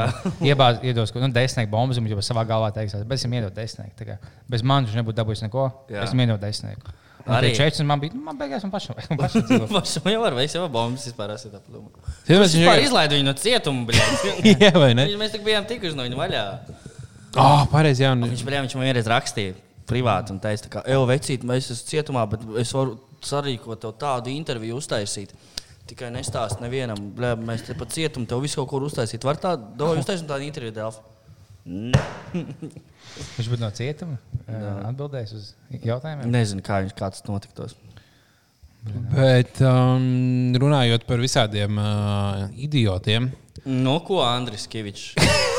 Iebāz, iedos, ko- nu, desmitnieku bombas, viņš jau savā galvā teiks, bet es viņam iedodu desmitnieku. Bez manis viņš nebūtu dabūjis neko. Jā. Es viņam iedodu desmitnieku. Arī. 400 man bija, nu, man beigās man pašam. Man pašam. Pašam jau es jau bombas vispār apdomā. Tāpēc Viņš vienkārši- izlaiž viņu no cietuma. Jā, vai ne? Mēs tik bijām tikuši no viņa vaļā. Oh, pareizi, jā. un- Viņš, bļaļ, viņš man vienreiz rakstīja privāti un teica, ka, ej, vecīt, mēs esam cietumā, bet es varu sarīkot tev tādu interviju uztaisīt. Tikai nestāst nevienam, bļaļ, mēs te pa cietumu tev visu kaut kur uztaisīt. Var tā, domāju, uztaisīt tādu interviju, Delfa. Viņš būtu no cietuma atbildējis uz jautājumiem. Nezinu, kā viņš kāds notiktos. Bet um, runājot par visādiem uh, idiotiem, No ko Andris Kavičs?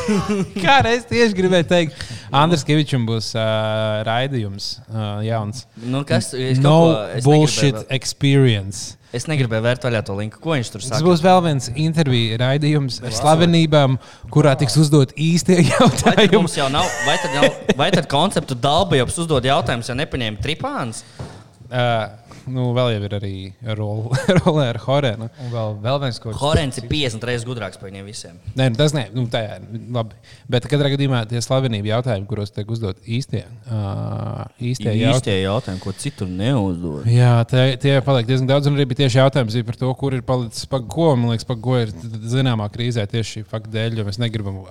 kā es tieši gribēju teikt, Andris Kavičam būs uh, raidījums uh, jauns. Nu, kas, es No ko- bullshit negribēju experience. Es negribēju vērt vaļā to linku. Ko viņš tur Tas saka? būs vēl viens interviju raidījums ar slavenībām, kurā tiks uzdot īstie Vai tad jautājumi. mums jau nav, vai tad, nav, vai tad konceptu dalbījums uzdod jautājumus, ja nepaņēma tripāns? Uh, nu, vēl jau ir arī rol- rolē ar Horēnu. Un vēl, vēl viens, ko Horens ir 50 reizes gudrāks par viņiem visiem. Nē, nu, tas nē, nu, tā ir labi. Bet katrā gadījumā tie slavenību jautājumi, kuros tiek uzdot īstie, uh, īstie jautājumi. Īstie jautājumi, ko citur neuzdod. Jā, tie, tie paliek diezgan daudz. Un arī bija tieši jautājums par to, kur ir palicis pago. Man liekas, pago ir zināmā krīzē tieši šī fakta dēļ, jo mēs negribam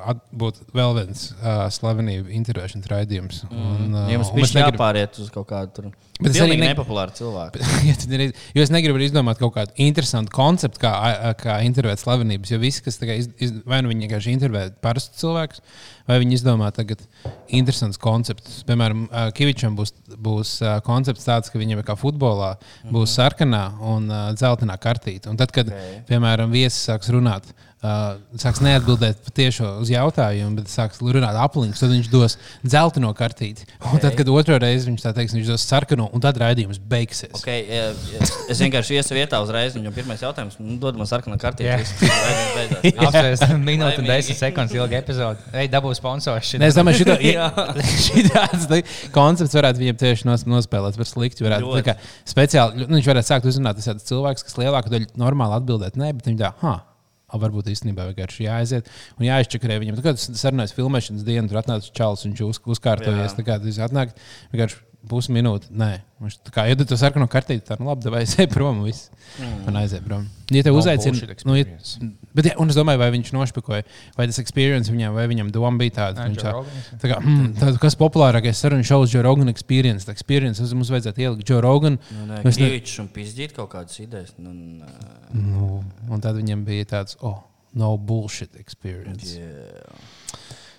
būt vēl viens uh, slavenību intervēšanas raidījums. Un, uh, Jums un mēs bija jāpāriet uz kaut kādu tur. Bet es arī nepopulāru cilvēku. Ja ir jo es negribu izdomāt kaut kādu interesantu konceptu, kā, kā intervēt slavenības. Jo visi, kas iz, iz, vai nu viņi vienkārši intervē parastus cilvēkus, vai viņi izdomā tagad interesantus konceptus. Piemēram, Kavičam būs, būs koncepts tāds, ka viņam ir kā futbolā, būs sarkanā un dzeltenā kartīte. Un tad, kad, piemēram, viesis sāks runāt. Uh, sāks neatbildēt patiešo uz jautājumu, bet sāks runāt apliņķis. Tad viņš dos dzelteno kartīti. Un tad, kad otru reizi viņš tā teiks, viņš dos sarkano, un tad raidījums beigsies. Okay, ja, ja, es vienkārši iesu vietā uzreiz. Viņam pirmais jautājums, nu, dod man sarkanu kartīti. Jā. apspriest minūti un. 10 sekundes ilgu epizodu. Ej, dabū sponsors. Ne, es domāju, šito, Jā. šitāds koncepts varētu viņam tieši nos, nospēlēt par sliktu. Varētu, kā, speciāli, nu, viņš varētu sākt uzrunāt tas cilvēks, kas lielāku daļu normāli atbildēt, nē, bet viņi tā, ha. a, Varbūt īstenībā vienkārši jāaiziet un jāizčakarē viņam. Tad, kad tas sarunājas filmēšanas dienu, tur atnāca čalis, viņš uz, uzkārtojies. Tā kā tas atnāk vienkārši pusminūte. Nē, viņš tā kā iedod to sarkano kartīti, tā nu labi, vai aiziet prom. Viss. Mm. Un aiziet prom. Ja te No uzaicina, nu, ja, experience. bet, ja, un es domāju, vai viņš nošpikoja, vai tas experience viņam, vai viņam doma bija tāda, Nē, tā, tā kā, mm, tā, kas populārākais sarunu šovs, Joe Rogan experience. Tā experience mums- mums vajadzētu ielikt Joe Rogan. Nu, nē, Mēs ne- un pizdīt kaut kādas idejas. Nu, nē. Nu, un tad viņam bija tāds, oh, no bullshit experience. Jā.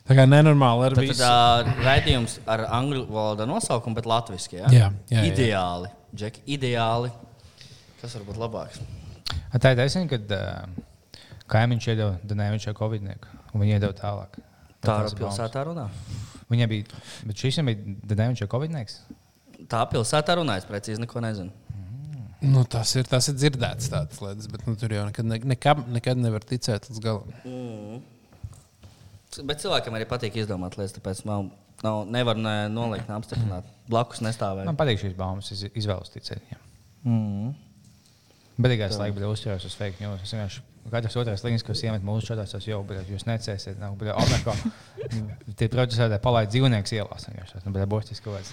Tā kā nenormāli ar visu. tad uh, raidījums ar angļu valodā nosaukumu, bet latviešu. Ja? Jā, jā, jā. ideāli. Džek, ideāli. Kas var būt labāks? A, Tā ir taisnība, kad uh, kaimiņš iedeva Danēvičai Covid-19, un viņi iedeva tālāk. Tā ir pilsētā runā. Viņai bija, bet šis viņam bija Danēvičai Covid-19. Tā pilsētā runā, es precīzi neko nezinu. Nu, tas, ir, tas ir dzirdēts tādas lietas, bet nu, tur jau nekad, ne, nekad, nekad nevar ticēt līdz galam. Bet cilvēkam arī patīk izdomāt lietas, tāpēc man nav, nevar ne, nolikt, ne apstiprināt. Blakus nestāvēt. Man patīk šīs baumas, izvēlos ticēt. viņam. Bet tikai es laikam biju uzķēries uz fake news. Es vienkārši katrs otrais līnijas, kas iemet mūsu čatās, tas jau, bet jūs necēsiet. Nav, bet, apmēram, kā tie producētāji palaid dzīvnieks ielās. vienkārši. Nu, bet būs tas kaut kāds.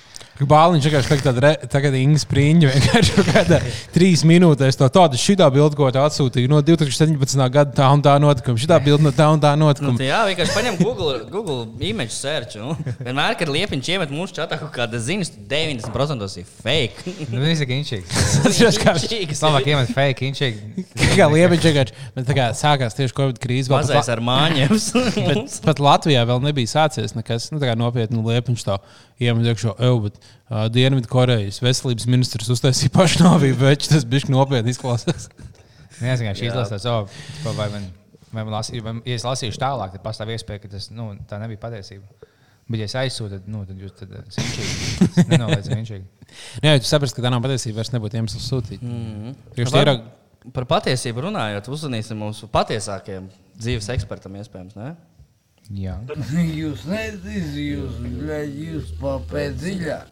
Bāliņš vienkārši tagad, re- tagad Inga Spriņģa vienkārši kādā trīs minūtēs to tādu šitā bildi, ko tā atsūtīja no 2017. gada tā un tā notikuma. Šitā bildi no tā un tā Nu, notikuma. tā jā, vienkārši paņem Google, Google image search. Nu. Vienmēr, kad liepiņš iemet mūsu čatā kaut kāda ziņas, 90% ir fake. Nu, viņš ir inčīgs. Tas kā- Inčīgs. Labāk iemet fake inčīgi. Kā liepiņš vienkārši, tā kā sākās tieši Covid krīze. vēl pat Mazais La- ar māņiem. Bet pat Latvijā vēl nebija sācies nekas nu, nopietni. Liepiņš tā iemet iekšā, ej, bet uh, Dienvidkorejas veselības ministrs uztaisīja pašnāvību, bet tas bija nopietni izklausās. Nezinu, kā šī Jā. izlasās, oh, vai man, vai man lasīju, vai, ja es lasīšu tālāk, tad pastāv iespēja, ka tas nu, tā nebija patiesība. Bet, ja es aizsūtu, tad, nu, tad jūs inčīgi. Nenoliedzami inčīgi. Jā, tu saprati, ka tā nav patiesība, vairs nebūtu iemesls sūtīt. Mm. Tieši tie ir. Par patiesību runājot, uzmanīsim mūsu patiesākajam dzīves ekspertam, iespējams. Ne? Jā, jūs nezināt, jūs, jūs papēdiet dziļāk.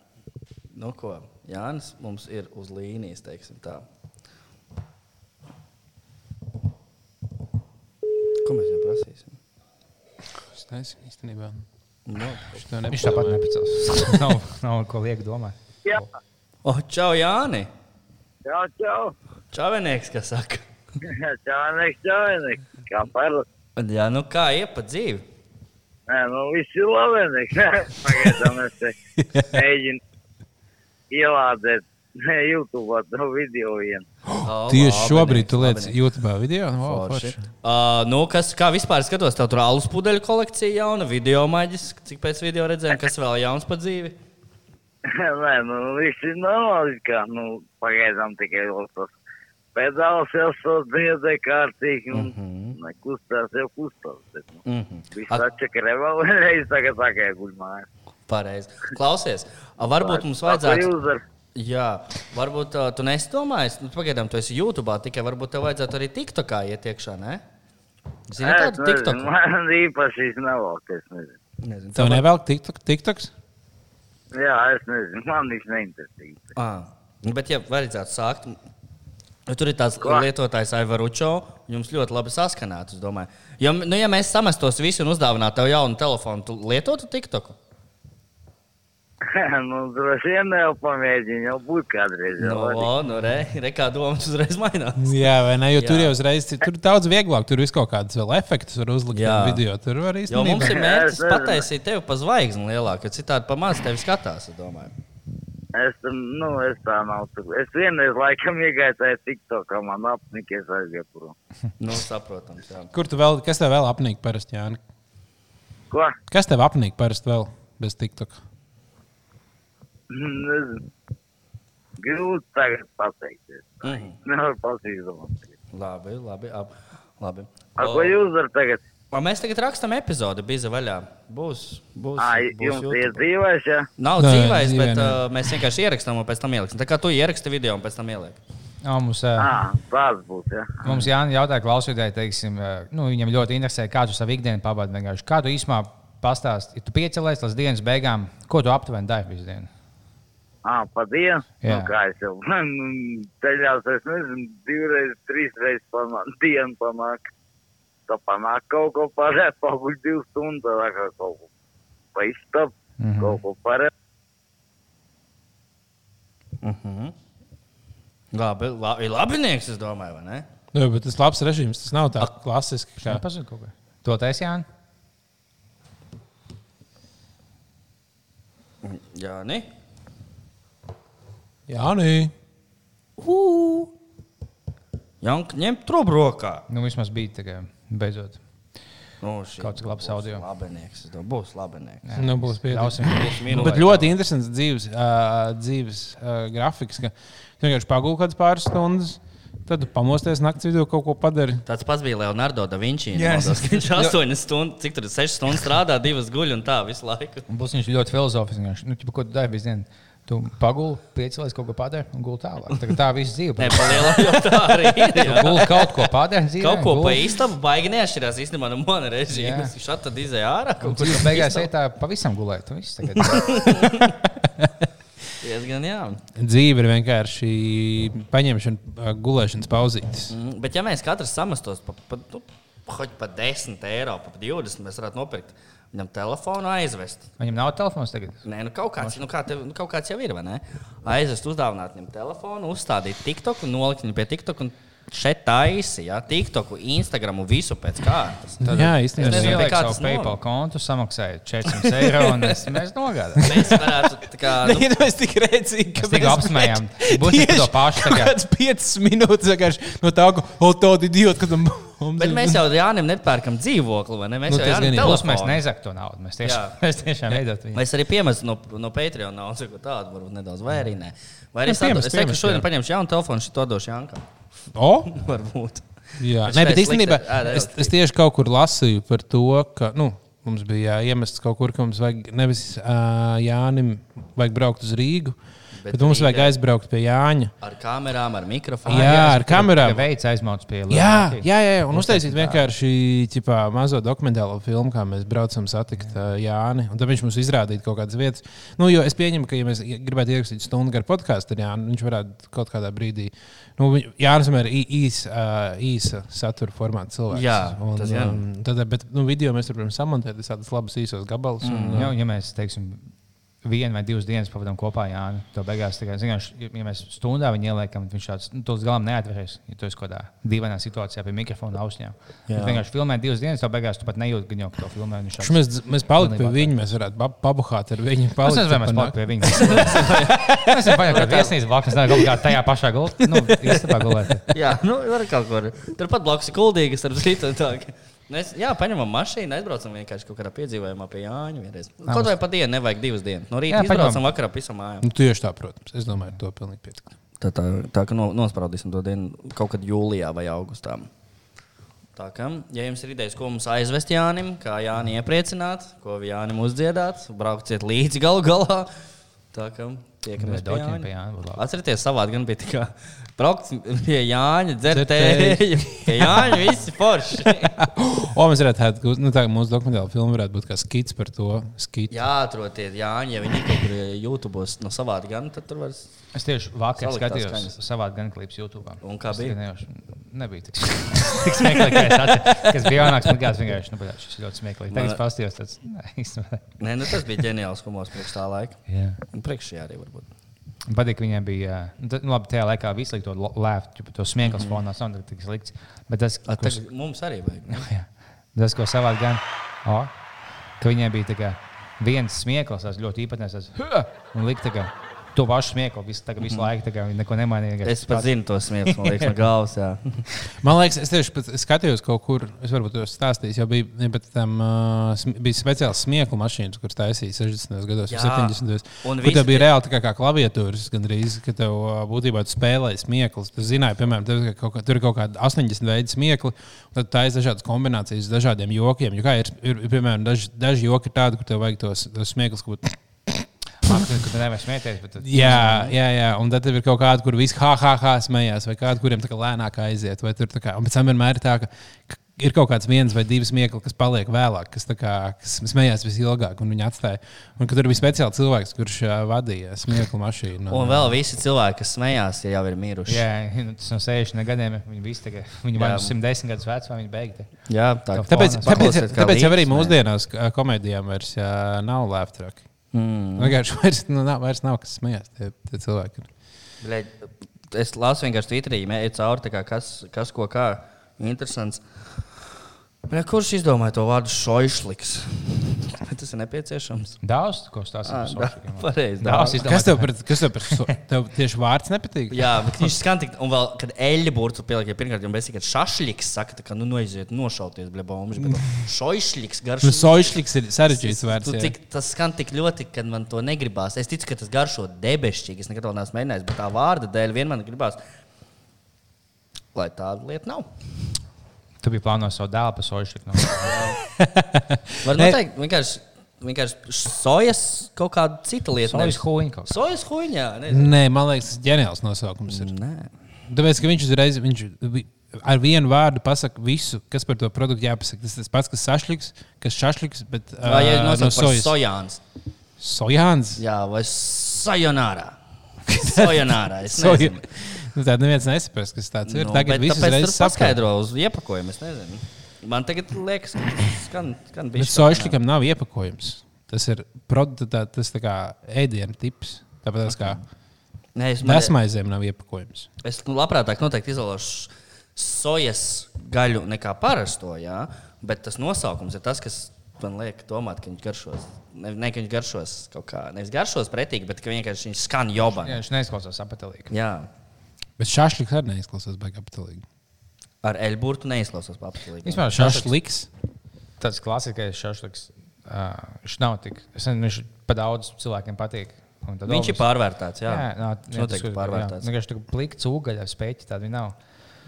Nu, ko Jānis mums ir uz līnijas, teiksim tā. Ko mēs viņam prasīsim? Es nezinu īstenībā. Nu, no, viņš tāpat nepacels. nav, nav ko liekt domāt. Jā. O, čau, Jāni! Jā, čau! Čavenieks, kas saka. Čānieks, čānieks. Kā parasti. Jā, nu kā iet pa dzīvi? Nē, nu viss ir labi. Pagaidām es te mēģinu ielādēt YouTube to video vienu. O, Tieši labenieks, šobrīd tu lietas labenieks. YouTube video. Wow, Forši. forši. Uh, nu, kas, kā vispār skatos, tev tur alus pudeļu kolekcija jauna, video maģis, cik pēc video redzējām, kas vēl jauns pa dzīvi? Nē, nu viss ir normāli. Kā, nu, pagaidām tikai vēl tas pedāls jau sasniedzē kārtīgi un mm -hmm. nekustās jau kustās. Bet, nu, Mm -hmm. viss atčakar vēl reiz tagad tā guļ mājās. Pareizi. Klausies, a, varbūt mums vajadzētu. Jā, varbūt uh, tu nedomāji, nu, pagaidām, tu esi YouTube, tikai varbūt tev vajadzētu arī TikTokā iet iekšā, ne? Zini, tādu TikToku? Man īpaši nevelk, es nezinu. Nezinu, Tev nevelk TikTok, TikToks? Jā, es nezinu, man viņš neinteresē. Ah, bet, ja vajadzētu sākt, tur ir tāds Ko? lietotājs Aivaručo, jums ļoti labi saskanētu, es domāju. Jo, nu, ja mēs samestos visu un uzdāvinātu tev jaunu telefonu, tu lietotu TikToku? nu, droši vien jau pamēģinu, jau būt kādreiz. Jau, No, o, nu, re, re, kā domas uzreiz mainās. Jā, vai ne? Jo tur Jā. jau uzreiz tur ir daudz vieglāk. Tur viss kaut kādas vēl efektus var uzlikt Jā. video. Tur var Jo mums īstenībā. ir mērķis pataisīt tevi pa zvaigzni lielāku, jo citādi pa maz tevi skatās, es domāju. Es, nu, es tā nav. Es vienreiz laikam iegāju tajā TikTokā, man apnika, es aizgāju prom. Nu, saprotams, jā. Kur tu vēl, kas tev vēl apnīk parasti, Jāni? Ko? Kas tev apnīk parasti vēl bez TikTok? Nezinu. Grūti tagad pateikt. Mhm. Nevar pasīdot. Labi, labi. Ap, labi. Ar ko jūs darat tagad? O, mēs tagad rakstām epizodi, bija vaļā. Būs. būs, Ā, būs jums ir dzīvēs, jā? Nav Nē, dzīvais, dzīvē bet nē. uh, mēs vienkārši ierakstām un pēc tam ieliksim. Tā kā tu ieraksti video un pēc tam ieliek. Jā, mums, tāds būs, jā. mums Jānis jautāja, klausītāji, teiksim, nu, viņam ļoti interesē, kā tu savu ikdienu pavadi. Kā tu īsumā pastāstīji, ja tu piecelies līdz dienas beigām, ko tu aptuveni dari visu dienu? Ā, pa dienu? Jā. Nu, kā es jau ceļās, es nezinu, divreiz, trīsreiz panāk, dienu panāk. Tā panāk kaut ko parēt, paguļ divas stundas, tā kā kaut ko pa istabu, mm Mhm. -hmm. kaut ko parēt. Uh -huh. Labi, labi, labinieks, es domāju, vai ne? Nu, bet tas labs režīms, tas nav tāds klasisks. Kā... pazinu kaut ko. To taisīja Jānis. Jā, ne? Jā, nē. Janka, ņem trubu rokā. Nu, vismaz bija tā, kā beidzot. Nu, šī Kaut cik labs audio. Labinieks, es domāju, būs labinieks. Nu, būs pietiekami. Bet ļoti interesants dzīves, uh, dzīves uh, grafiks, ka tu vienkārši pagūli kādas pāris stundas, tad pamosties naktas vidū kaut ko padari. Tāds pats bija Leonardo da Vinci. Jā, es- Yes. Viņš 8 stundas, cik tur ir 6 stundas strādā, 2 guļ un tā visu laiku. Un Būs viņš ļoti filozofisks. Nu, ko tu dari visu dienu? Tu paguli, piecelies kaut ko padari un guli tālāk. Tā, tā viss dzīve. Nē, pa lielam jau tā arī ir. Guli kaut ko padari dzīvē. Kaut ko pa īstam baigi neatšķirās īstenībā no mana režīma. Viņš šādi tad izēja ārā. Kaut kur beigās ej tā pavisam gulēt. Tu viss tagad. diezgan jā. Dzīve ir vienkārši paņemšana, gulēšanas pauzītes. Mm, Bet ja mēs katrs samastos pa, pa, nu, hoķi pa 10 eiro, pa 20, mēs varētu nopirkt viņam telefonu aizvest. Viņam nav telefons tagad. Nē, nu kaut kāds, nu kā tev, nu kaut kāds jau ir? Aizvest, uzdāvināt viņam telefonu, uzstādīt TikTok un nolikt viņu pie TikTok. Un šeit taisi, ja TikToku, Instagramu, visu pēc kārtas. Tad, jā, Es īstenībā. nezinu, ielieku pie kā savu tas PayPal kontu, samaksāju 400 eiro un es, mēs nogādājām. Mēs varētu tā kā. Nu, Nē, mēs tik redzīgi, ka Mēs apsmējām. Būs par to pašu tagad. Kāds 5 minūtes vienkārši no tā, ka, o, tādi idioti, ka tam mums bet ir- mēs jau Jānim nepērkam dzīvokli, vai ne? Mēs Nu, jau tas ir. Plus mēs telefonu. nezaktu to naudu. Mēs tiešām, mēs tiešām veidot viņu. Mēs arī piemēram no, no Patreon naudas, ko tādu varbūt nedaudz, vai arī nē. Vai arī Nu, es, es teiktu, ka šodien paņemšu jaunu telefonu, šito došu Jankam. O? Varbūt. Jā, Nē, bet īstenībā es, es tieši kaut kur lasīju par to, ka nu, mums bija iemests kaut kur, ka mums vajag nevis uh, Jānim vajag braukt uz Rīgu, Bet Bet mums vajag Rīgā- aizbraukt pie Jāņa. Ar kamerām, ar mikrofonu. Jā, ar kamerām. Veids aizmauts pie Jā, Lielākī. jā, jā, jā. un uztaisīt vienkārši ķipā, mazo dokumentālo filmu, kā mēs braucam satikt uh, Jāni. Un tad viņš mums izrādīja kaut kādas vietas. Nu, jo es pieņemu, ka, ja mēs gribētu ierakstīt stundu garu podkāstu ar Jānu, viņš varētu kaut kādā brīdī. Nu, Jānis ir īs, īsa satura formāta cilvēks. Jā, un, tas gan. um, tad, bet nu, video mēs varam samontēt tādus labus īsos gabalus. Un, Jā, ja mēs teiksim, vienu vai divas dienas pavadām kopā, jā, nu, tad beigās, tā kā, zin, ja mēs stundā viņu ieliekam, tad viņš tāds nu, to līdz galam neatveries. Ja tu esi kaut kādā dīvainā situācijā pie mikrofona ausņām. Ja vienkārši filmē divas dienas, tad beigās tu pat nejūti, ka jau to filmē. Viņš tāds- Mēs, mēs paliktu pie viņa, mēs varētu pa- pabuhāt ar viņu. Es palikt nezinu, vai mēs palikām pie viņa. Mēs esam paņēmuši viesnīcu blakus, nezinu, kaut kā tajā pašā gultā. Nu. Jā, nu, var kaut kur. Turpat blakus ir kuldīga starp citu. Mēs, jā, paņemam mašīnu, aizbraucam vienkārši kaut kādā piedzīvojumā pie Jāņa. Vienreiz. Kaut vai pa dienu, nevajag divas dienas. No rīta Jā, izbraucam, vakarā pisam mājā. Nu, tieši tā, protams. Es domāju, to pilnīgi pietiek. Tā, tā, tā ka no, nospraudīsim to dienu kaut kad jūlijā vai augustā. Tā kā, ja jums ir idejas, ko mums aizvest Jānim, kā Jāni iepriecināt, ko Jānim uzdziedāt, brauciet līdzi galu galā. Tā kā tiekamies pie Jāņa. pie Jāņa. Atcerieties, savādi gan bija tā kā braukt pie Jāņa, dzert Dzert tēju. tēju. Pie Jāņa visi forši. O, mēs varētu tādu, nu, tā mūsu dokumentāla filma varētu būt kā skits par to. Skits. Jā, atrodiet Jāņa, ja viņi kaut kur YouTube no savādi gan, tad tur var. Es tieši vakar skatījos skaņas. savā gan klipā YouTube. Un kā bija? nejauši- Nebija tik, tik smieklīgi, kā es atceros. Kas bija jaunāks, man liekas, vienkārši, nu, bet šis ļoti smieklīgi. Tagad es paskatījos, tāds, nē, nu, tas bija ģeniāls humors priekš tā laika. Jā. Un priekš šī arī varbūt. Man patīk, ka viņiem bija, nu, nu, labi, tajā laikā visu laiku to lēftu, to smieklus mm. fonā, nav tik slikts. Bet tas, A, tagad mums arī vajag. jā, tas ko savādi gan, o, ka viņiem bija kā viens smieklis, tas ļoti "Huh!" un likt tā kā to pašu smieklu visu, kā visu laiku, tā kā viņi neko nemainīja. Es pat zinu to smieklus, man liekas, no galvas. jā. Man liekas, es tieši pat skatījos kaut kur, es varbūt to stāstīju, jau bija, tam, uh, bija speciāls smieklu mašīnas, kuras taisīja 60. gados, Jā. 70. Un gados. Tev visi bija reāli tā kā, kā klaviatūras, gandrīz, ka tev uh, būtībā tu spēlēji smieklus. Tu zināji, piemēram, tev, ir kaut, kā- tur ir kaut kāda 80 veidi smiekli, un tad tā ir dažādas kombinācijas, dažādiem jokiem. Jo kā ir, ir, ir piemēram, daži, daži joki ir tādi, kur tev vajag tos, tos smieklus, ko Man ka tu nevari smieties, bet tad- Jā, jā, jā, un tad ir kaut kāda, kur viss ha, ha, ha smējās, vai kāda, kuriem tā kā lēnāk aiziet. vai tur tā Kā, un pēc tam vienmēr ir tā, ka ir kaut kāds viens vai divas smiekli, kas paliek vēlāk, kas, kā, kas smējās visilgāk, un viņi atstāja. Un tur bija speciāls cilvēks, kurš ā, vadīja smieklu mašīnu. Un vēl visi cilvēki, kas smējās, tie jau ir miruši. Jā, nu, tas no 60 gadiem viņi visi tagad, viņi vai nu 110 gadus veci, vai viņi beigti. Jā, tā Tāpēc, tāpēc, kā tāpēc jau arī mūsdienās komēdijām vairs jā, nav lēftraki. Mm. Vienkārši vairs, nu, nav, vairs nav kas smējās. Tie, tie cilvēki. Bļeļ, es lasu vienkārši Twitterī, mēģināju cauri, kā kas, kas ko kā. Interesants. Bļa, kurš izdomāja to vārdu šoišliks? Tas ir nepieciešams? Daudz, ko stāsta par Daudz daudz. Kas tev par, kas tev par so, tev tieši vārds nepatīk? Jā, bet viņš skan tik, un vēl, kad eļļa burtu pieliek, ja pirmkārt jau bezsīgi, kad šašļiks saka, tā kā, nu, noiziet, nošauties, bļa, bombas, bet šoišliks garš. Nu, Soišliks ir sarežģīts vārds. Tu. Tik, tas skan tik ļoti, ka man to negribās. Es ticu, ka tas garšo debesšķīgi. Es nekad to neesmu mēģinājis, bet tā vārda dēļ vienmēr man gribās, lai tāda lieta nav. Tu biji plānojis savu dēlu par soļu. No. Var Ne. noteikt, vienkārši, vienkārši sojas kaut kāda cita lieta. Sojas nevis- huīņa. Sojas huīņā. Nē, man liekas, tas ģeniāls nosaukums ir. Nē. Tāpēc, ka viņš uzreiz viņš vi- ar vienu vārdu pasaka visu, kas par to produktu jāpasaka. Tas tas pats, kas sašliks, kas šašliks, bet Vai ja nosauc par sojas. sojāns? Sojāns. Jā, vai sojonārā. Sojonārā. Es nezinu. Nu, Tāda neviens nesaprast, kas tas ir. Nu, Tagad viss tāpēc uzreiz tur saprot. paskaidro uz iepakojumu. Es nezinu. Man tagad liekas, ka tas skan, skan Bet bišķi sojašlikam nav iepakojums. Tas ir produkts, tā, tas tā kā ēdienu tips. Tāpat kā Nē, es, man, desmaizēm nav iepakojums. es nu, labprātāk noteikti izvēlos sojas gaļu nekā parasto, jā, bet tas nosaukums ir tas, kas man liek domāt, ka viņš garšos. Ne, ne ka viņš garšos kaut kā, nevis garšos pretīgi, bet ka vienkārši viņš skan jobā. Jā, viņš neizklausās apatilīgi. Jā, Bet šāšliks arī neizklausās baigā patīkami. ar eļburtu neizklausās papatīkīgi. Vispār šašliks, Šāšliks. tāds klasiskais šašliks. Uh, viņš nav tik, es nezinu, viņš pa daudz cilvēkiem patīk. Un tad Viņš ir obviously- pārvērtēts, jā. Jā, nā, Viņš noteikti tas, pārvērtēts. Jā, vienkārši tā kā plika cūgaļa, spēķi tādi nav.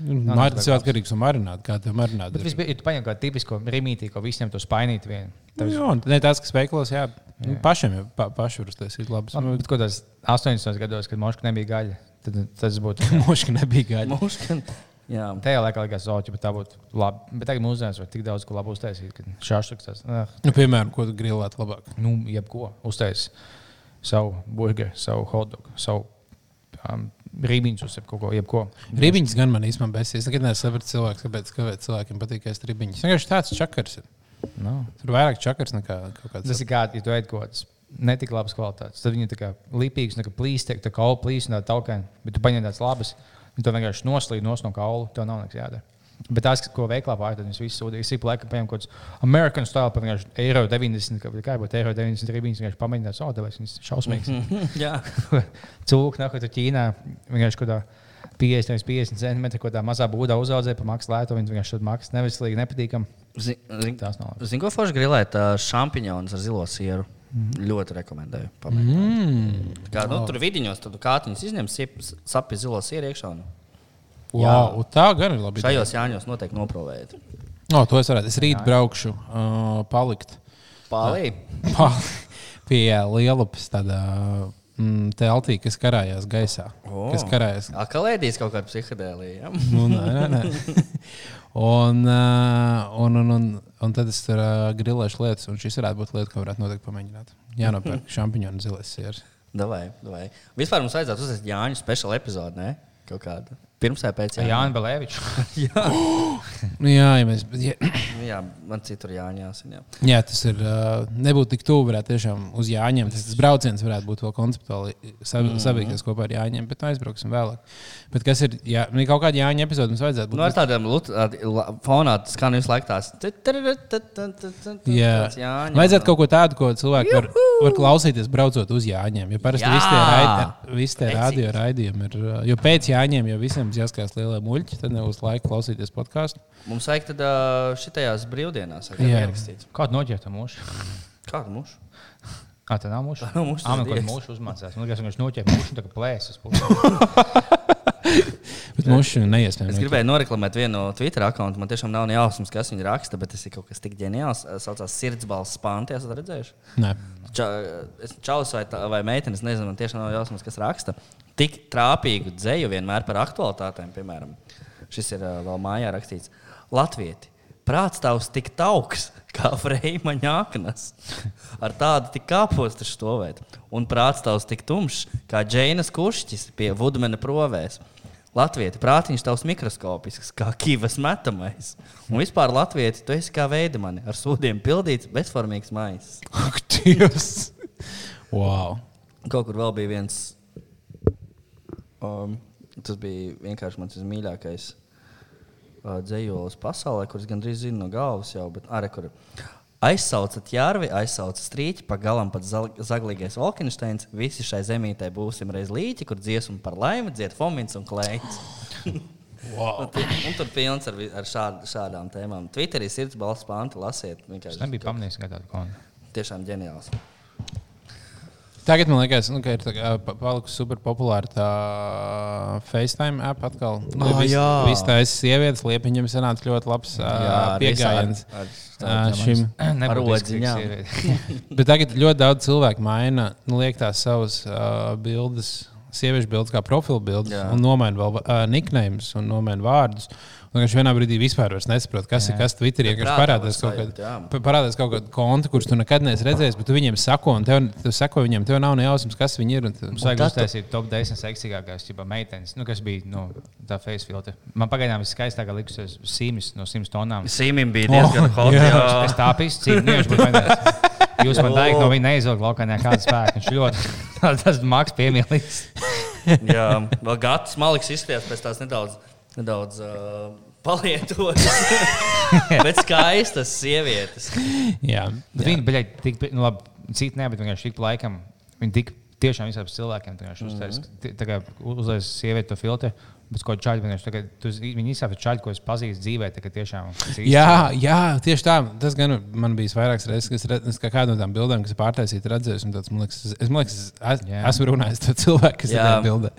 Mārcis jau atkarīgs no marināta. Kā tev marināta? Bet vispār, ja tu paņem kā tipisko rīmītī, ko visiem to spainīt vienu. Nu, jā, un ne tās, kas veikalos, jā, jā. pašiem jau pa, paši var uztaisīt labus. Bet ko tas 80. gados, kad Moška nebija gaļa, tad tas būtu. Moška nebija. Mūžkan. Jā, Tajā laikā likās, ka tā būtu labi. Bet tagad mūsdienās var tik daudz ko labu uztaisīt, ka šāds tas uh, Nu, piemēram, ko grilēt labāk? nu, jebko uztaisīt. Savu burgeru, savu hotdogu, savu um, rībiņus, uz kaut ko, jebko. Ribiņas gan man īstenībā besīs. Es nekad nesapratu cilvēku, kāpēc, kāpēc cilvēkiem patīk ēst ribiņas. Vienkārši tāds čakars ir. No. Tur vairāk čakars nekā kaut kāds. Tas ir kā, ja tu ēd kaut kādas netik labas kvalitātes. Tad viņi tā kā lipīgs, tā kā plīs, tā kā kaula plīs un tā taukēna. Bet tu paņem tādas labas, un tu vienkārši noslīd nos no kaula. Tev nav nekas jādara. Bet tās, ko veiklā pārāk, tad viņas visas sūdzīgas. Es ik laikam paņēmu kaut kāds American style, par vienkārši eiro 90, kā, kā būtu eiro 90 rībiņas, vienkārši pamēģināt, oh, tāpēc viņas šausmīgas. jā. Cūku nāk, tur Ķīnā vienkārši kaut kādā 50, 50 centimetru, ko tā mazā būdā uzaudzēja par maksu lētu, viņi vienkārši neveselīgi, nepatīkami. Zini, Tās nav labas. zin, ko forši grilēt? ā, Šampinjonus ar zilo sieru. Mm. Ļoti rekomendēju. pamēģināt. Mm. Kā, nu, tur vidiņos tad kātiņas izņem, sapi zilo sieru iekšā. Un Wow, tā gan ir labi. šajos jāņos noteikti noprovējat. No, to es varētu. Es rīt braukšu uh, palikt Pālī. pa, pie Lielupas tādā mm, teltī, kas karājās gaisā. O. Kas karājās Akalēdīs kaut kāda psihedēlija. Ja? Nu, nē, nē, nē. Un, uh, un, un, un, un tad es tur uh, grilēšu lietas, un šis varētu būt lieta, ko varētu noteikti pamēģināt. Jā, nopērk šampiņonu zilais sieras. Davai, davai. Vispār mums vajadzētu uzsākt Jāņu speciālu epizodi, ne? Kaut kādu. Pirms vai pēc Jāņa? Jānis Balēvičs. jā. Nu, jā, ja mēs, ja, Nu jā, man citur Jāņa jāsina. Jā. jā, tas ir. Nebūtu tik tuvu, varētu tiešām uz Jāņiem. Tas, tas brauciens varētu būt vēl konceptuāli sab, mm. sabiedrīties kopā ar Jāņiem, bet nu, aizbrauksim vēlāk. Bet kas ir? Jā, kaut kāda Jāņa epizode mums vajadzētu būt. Nu, ar tādiem fonā skan visu laiku tās. Jā, Jāņa. vajadzētu kaut ko tādu, ko cilvēki var, var klausīties, braucot uz Jāņiem. Jo parasti Jā! visi tie, radio raidījumi ir. Jo pēc Jāņiem jau visiem būs jāskatās lielie muļķi, tad nebūs laika klausīties podkāstu. Mums vajag tad šitajās brīvdienās. Ierakstīts. Kādu noķert mūžu? Kādu mušu? Kā tā nav mūža? Tā nav Ah, kaut dievs. kā mūža uzmācās. Man liekas, viņš noķēra mūžu, tā kā plēsas. Bet mums šī Es neiespējami. gribēju noreklamēt vienu no Twitter kontu. Man tiešām nav jausmas, kas viņa raksta, bet tas ir kaut kas tik ģeniāls. Saucās Sirdsbalsts Pānti. Esat redzējuši? Nē. Ča, es čaus vai, tā- vai meitenes, nezinu, man tiešām nav jausmas, kas raksta. Tik trāpīgu dzēju vienmēr par aktualitātēm, piemēram, šis ir ā, vēl mājā rakstīts. Latvieti, prāts tavs tik tauks kā freima ņāknas. Ar tādu tik kāpostu stāvēt. Un prāts tavs tik tumšs kā džeinas kušķis pie vudmena provēs. Latvijas prātiņš tavs mikroskopisks, kā kīvas metamais. Un vispār Latvijas tu esi kā veidamani, ar sūdiem pildīts, bezformīgs maisis. Ak, Dievs! Wow! Kaut kur vēl bija viens. Um, tas bija vienkārši mans mīļākais uh, dzējolis pasaulē, kurus gandrīz zinu no galvas jau. Bet, arī, kur aizsaucat ķērvi, aizsaucat strīķi, pa galam pat zaglīgais Volkensteins. Visi šai zemītē būsim reiz līķi, kur dziesmu par laimi dzied Fomins un Klēns. wow. Un, tur pilns ar, ar šād, šādām tēmām. Twitterī sirds balss pānti lasiet. Es nebiju pamanījis, ka tādu kontu. Tiešām ģeniāls. Tagad man liekas, nu, ka ir kā pa- palikusi super populāra tā FaceTime app atkal. Nu, Ah, jā. Viss tā ir sievietes, liepiņam sanāca ļoti labs uh, pieejams šim. Nebūtu odziņām. izkrīgs. Bet tagad ļoti daudz cilvēku maina, nu, liek tās savas uh, bildes, sieviešu bildes, kā profilu bildes, Jā. un nomaina vēl uh, nicknames un nomaina vārdus. Un viņš vienā brīdī vispār vairs nesaprot, kas Jā. ir kas Twitterī. Prātā parādās kaut, pa- parādās kaut kāda konta, kurus tu nekad neesi redzējis, bet tu viņiem sako, un tev, tu sako viņiem, tev nav ne jausmas, kas viņi ir. un tu- Mums vajag uztaisīt top 10 seksīgākās meitenes, nu, kas bija nu, tā face filtra. Man pagaidām viskaistākā liksies Sims no 100 tonām. Sīmim bija diezgan Oh, hot. jā. Es tā pīstu, nu, viņš vienkārši. Jūs man teikt, no viņa neizvilkt laukā nekādu spēku. Viņš ļoti, tas maks piemīlīgs. Jā, vēl gads maliks izskatījās pēc tās nedaudz, nedaudz uh, palietotas. bet skaistas sievietes. Jā, Bet viņi bija tik, nu, labi, citi ne, bet vienkārši tik laikam. Viņi tik tiešām visiem cilvēkiem tā kā uztaisīja sievieti to filtru. Bet ko čaļi vienkārši tagad, tu, viņi izsaka čaļi, ko es pazīstu dzīvē, tagad tiešām. kas Jā, jā, tieši tā. Tas gan man bija vairākas reizes, kad es redzu, es kā kādu no tām bildēm, kas ir pārtaisīta, redzēju. un tāds, Man liekas, es, man liekas, es, Jā. esmu runājis ar cilvēku, kas ir Jā. tajā bildē.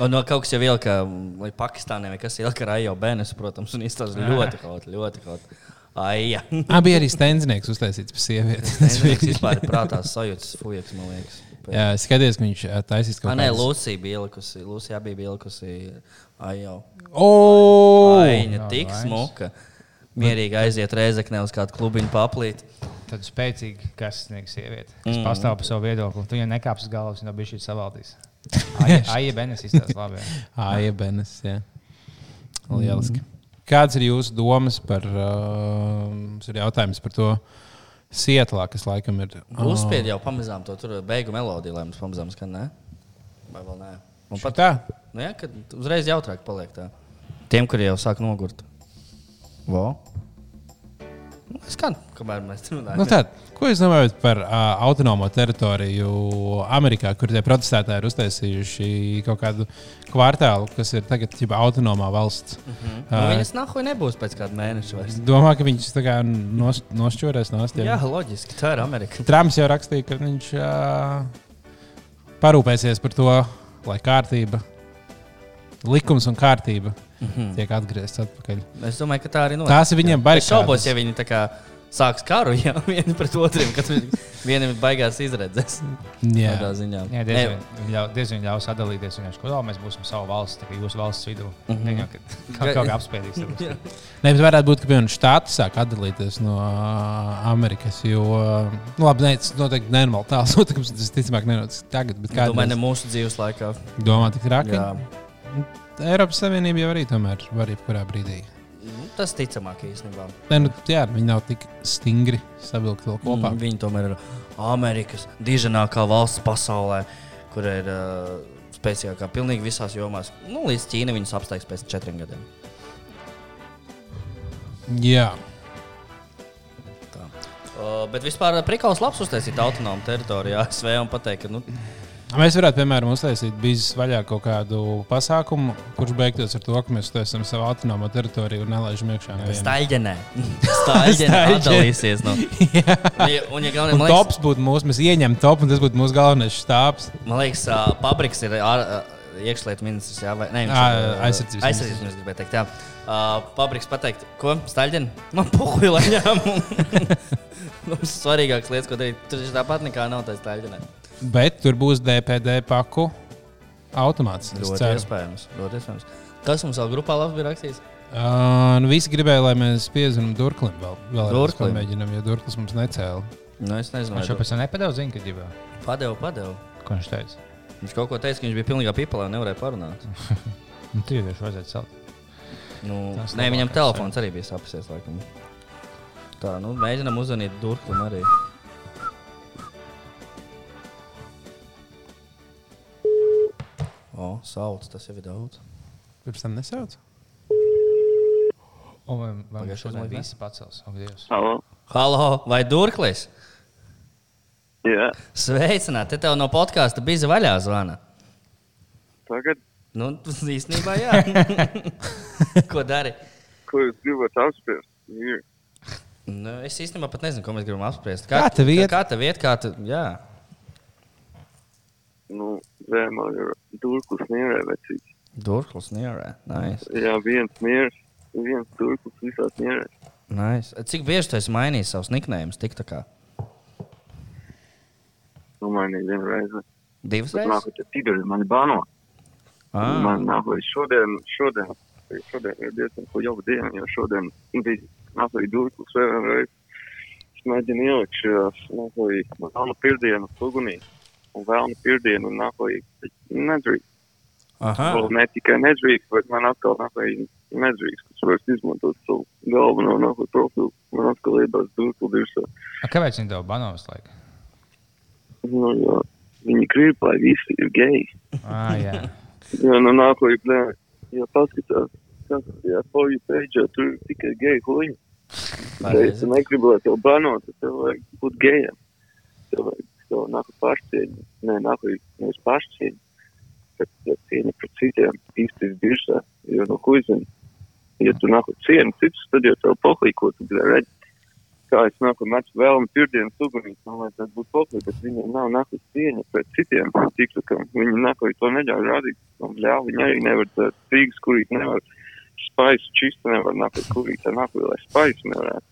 Un no kaut kas jau ielika, lai Pakistānā vai kas ielika ar Ajo Benesu, protams, un izstāsta ļoti kaut, ļoti kaut. Ai, jā. Ah, bija arī stendnieks uztaisīts par sievieti. Tas bija vispār prātā sajūtas fujaks, man liekas. Jā, es skaties, ka viņš ā, taisīs kaut Ah, nē, kādas- Lūsija bija ielikusi. Lūsija bija ielikusi. Ai, jau. O! Viņa Jā, tik smuka. Mierīgi aiziet reizeknē uz kādu klubiņu paplīt. Tad spēcīgi, kas sniegs sieviete, kas Mm. mm. pastāv par savu viedokli. Tu viņai nekāps uz galvas, viņa bija šī savaldīs. Aija Benes izstāsta labi. Aija Benes. Jā. Lieliski. Kāds ir jūsu domas par, uh, mums ir jautājums par to Sietlā, kas laikam ir. Uzspied jau pamazām to tur beigu melodiju, lai mums pamazām skan, ne? Vai vēl nē? Un pat tā. Nu, jā, kad uzreiz jautrāk paliek tā. Tiem, kuri jau sāk nogurt. Vo? Nu, Skan, kamēr mēs runājam. Nu, tā, ko jūs domājat par uh, autonomo teritoriju Amerikā, kur tie protestētāji ir uztaisījuši kaut kādu kvartālu, kas ir tagad jau autonomā valsts? Mm -hmm. Nu, viņas nahuj nebūs pēc kāda mēneša vairs. Domā, ka viņš tā kā nos, nošķūrēs no Jā, stūra. loģiski. Tā ir Amerika. Trumps jau rakstīja, ka viņš uh, parūpēsies par to, lai kārtība, likums un kārtība Mm -hmm. tiek atgrieztas atpakaļ. Es domāju, ka tā arī notiks. Tās ir viņiem Es barikādas. šaubos, ja viņi tā kā sāks karu jau vieni pret otriem, kad vienam ir baigās izredzes. Jā. Tādā ziņā. Jā, Ne, diez viņi ļau- ļaus sadalīties. Viņam saka, ka mēs būsim savu valsts, tā kā jūsu valsts vidū. Mm. -hmm. Kaut kā apspēdīs. Nē, bet varētu būt, ka piemēram štāti sāk atdalīties no Amerikas. Jo, nu, labi, nē, tas noteikti nenormāli tāls notikums. Tas ticamāk nenotiks tagad. Bet Domāju, ne mūsu dzīves laikā. domā tik traki? Eiropas Savienība jau arī tomēr var jebkurā brīdī. Nu, Tas ticamāk īstenībā. Nē, nu, jā, viņi nav tik stingri savilkti vēl kopā. Mm, viņi tomēr ir Amerikas diženākā valsts pasaulē, kur ir uh, spēcīgākā pilnīgi visās jomās. Nu, līdz Ķīna viņus apsteigs pēc četriem gadiem. Jā, Uh, bet vispār prikals labs uztaisīt autonomu teritoriju ASV un pateikt, ka nu, Mēs varētu, piemēram, uztaisīt biznes vaļā kaut kādu pasākumu, kurš beigtos ar to, ka mēs uztaisām savu autonomo teritoriju un nelaižam iekšā. Staļģenē. Staļģenē atdalīsies no. Ja- Un, ja galvenais, Un liekas, tops būtu mūsu, mēs ieņemam topu, un tas būtu mūsu galvenais štābs. man liekas uh, Pabriks ir ār- uh, iekšlietu ministrs, jā, vai ne? viņš uh, aizsardzības Aizsardzības ministrs, gribēju teikt, jā. Uh, Pabriks pateikt, ko? Staļģeni? Man puhuj, lai ņēmu. Mums svarīgākas lietas, ko darīt. Tur taču tāpat nekā nav tā staļģenē. Bet tur būs DPD paku automāts. Ļoti iespējams. Ļoti iespējams. Kas mums vēl grupā labs bija rakstījis? Uh, nu visi gribēja, lai mēs piezinām Durklim vēl. vēl Durklim? Mēģinām, jo Durklis mums necēla. Nu, es nezinu, Viņš jau pēc tam nepadeva ziņu, kad jau Padeva, padeva. ko viņš teica. Viņš kaut ko teica, ka viņš bija pilnīgā pipelē un nevarēja parunāt. Nu, tu jau vajadzētu celt. Nu, Tas nē, viņam telefons arī bija sapsies. Laikam. Tā, nu, mēģinām uzzvanīt Durklim arī. O, sauc, tas jau ir daudz. Pirms tam nesauc. O, vai vai viņš šodien laikā? visi pacels? Ak, Dievs. Halo? Halo, vai Durklis? Jā, Sveicināt, te tev no podkāsta bija vaļā zvana. tagad, Nu, īstenībā, jā. ko dari? ko jūs gribat apspriest? Ir. Nu, es īstenībā pat nezinu, ko mēs gribam apspriest. Kā tev iet? Kā tev iet? Kā tu, jā. Nu, zēmā ir durklis mierē vecīts. Durklis, nierē. Nice. Jā, viens miers, viens durklis visās mierē. nice. Cik bieži tu esi mainījis savus niknējumus? Tik tā kā Nu, man ir viena reize. divas reizes? nākot, tigari mani bano. Ah. Man nākot, šodien, šodien, šodien ir diezgan ko jau diena, jo šodien nākot durklis vēlreiz. Es mēģinu ielikt nākot, vēlnu pirdienu sugunī. Un vēlnu pirdienu nākot, nedrīkst. Aha. Vēl ne tikai nedrīkst, bet man atkal nākamais nedrīkst, kas var izmantot savu galveno nākotnē profilu. Man atkal iebās. A, Kāpēc viņi tev banos laika? Nu, jo viņi grib, lai visi ir geji. Ah, jā. Jā, nu nākamais, nē, ja paskatās, kas tajā poju pēdējā, tur ir tikai geji huļi. Ja tu negribi, lai tev banot, tev vajag būt gejam. Tev vajag tev nāk pašcieņu. Nē, nāk nevis pašcieņu, bet cieņa pret citiem īsti virsā. Jo, nu, ko zinu, ja tu nāk uz cienu citus, tad jau tev pohlī, ko tu gribēji redzēt. Kā es nāku metu vēlmi pirdienas ugunīs, man vajadzētu būt pohlī, bet viņiem nav nāk uz cieņa pret citiem tiklakam. Viņi nāk, vai to neļauj rādīt. Un, jā, viņi arī nevar tā tīgas, kurīt nevar spaisu čistu, nevar nāk, kurīt tā nāk, lai spaisu nevarētu.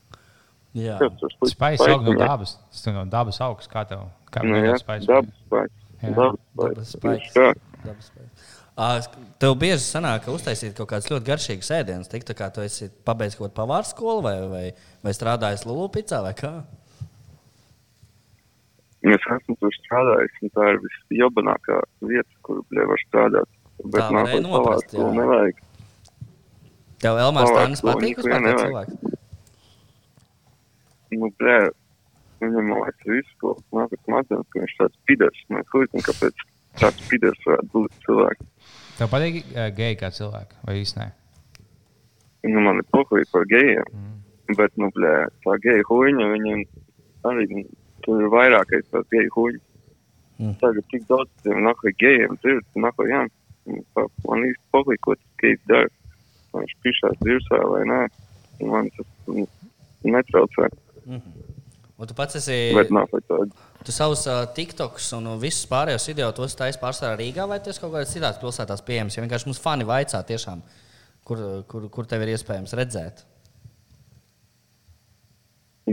Jā. Slikti? Spaiss aug no dabas. Tas ir no dabas augsts. Kā tev? Kā Nu, jā, tev spaiss? dabas spaisu. Jā. Dabas tā. Dabas spēks. Tev bieži sanāk, ka uztaisīt kaut kādas ļoti garšīgas ēdienas. Tik tā kā tu esi pabeidzis kaut kādu pavāru skolu vai, vai, vai strādājis Lulu picā vai kā? Es esmu tur strādājis, un tā ir visjobanākā vieta, kur var strādāt. Bet Tā nākamā noprast, jā. nevajag. Tev Elmārs Tānis patīk kā nevajag. cilvēks? Nu, bļē, viņam man liekas visu, ko nāk uz mācības, ka viņš tāds piders. Mēs huitam, kāpēc tāds piders varētu būt cilvēks. Tev patīk uh, geji kā cilvēki vai īstenībā? Nu, man ir poklīt par gejiem. Mm. Bet, nu, bļē, tā geja huiņa, viņiem arī nu, tur ir vairākais tāds geja huiņa. Mm. Tagad tik daudz tiem nākai gejiem dzird, nākai jā. Un tā Man īsti poklīt, ko tas gejs dara. Vai viņš pišās dirsā vai nē. Man tas nu, netraucē. Un tu pats esi. Bet nākai tāda. Tu savus uh, TikToks un visus pārējos video tos taisīji pārsvarā Rīgā vai tas kaut kādās citās pilsētās pieejams? Ja vienkārši mums fani vaicā tiešām, kur, kur, kur tev ir iespējams redzēt.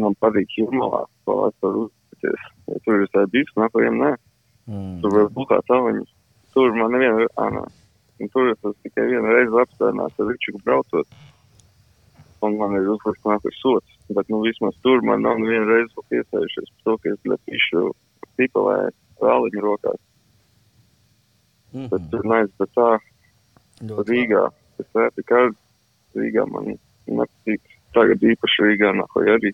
Man patīk jūmolā, pārāk var uzticēties. Ja tur ir tādi divi, nākajiem nē. Mm. Tur var būt kā taviņas. Tur man neviena, ā, nē. Un tur es tikai vienu reizi apstādinājis ar Ričuku braucot. Un man ir uzlikts nākamais sots. Bet, nu, vismaz tur man nav vēl piesējušies par to, ka es lepīšu pipelē vēliņu rokās. Mm Bet tur neiz, bet tā Rīgā, es vērtu kādu Rīgā man nepatīk. Tagad īpaši Rīgā nākoja arī.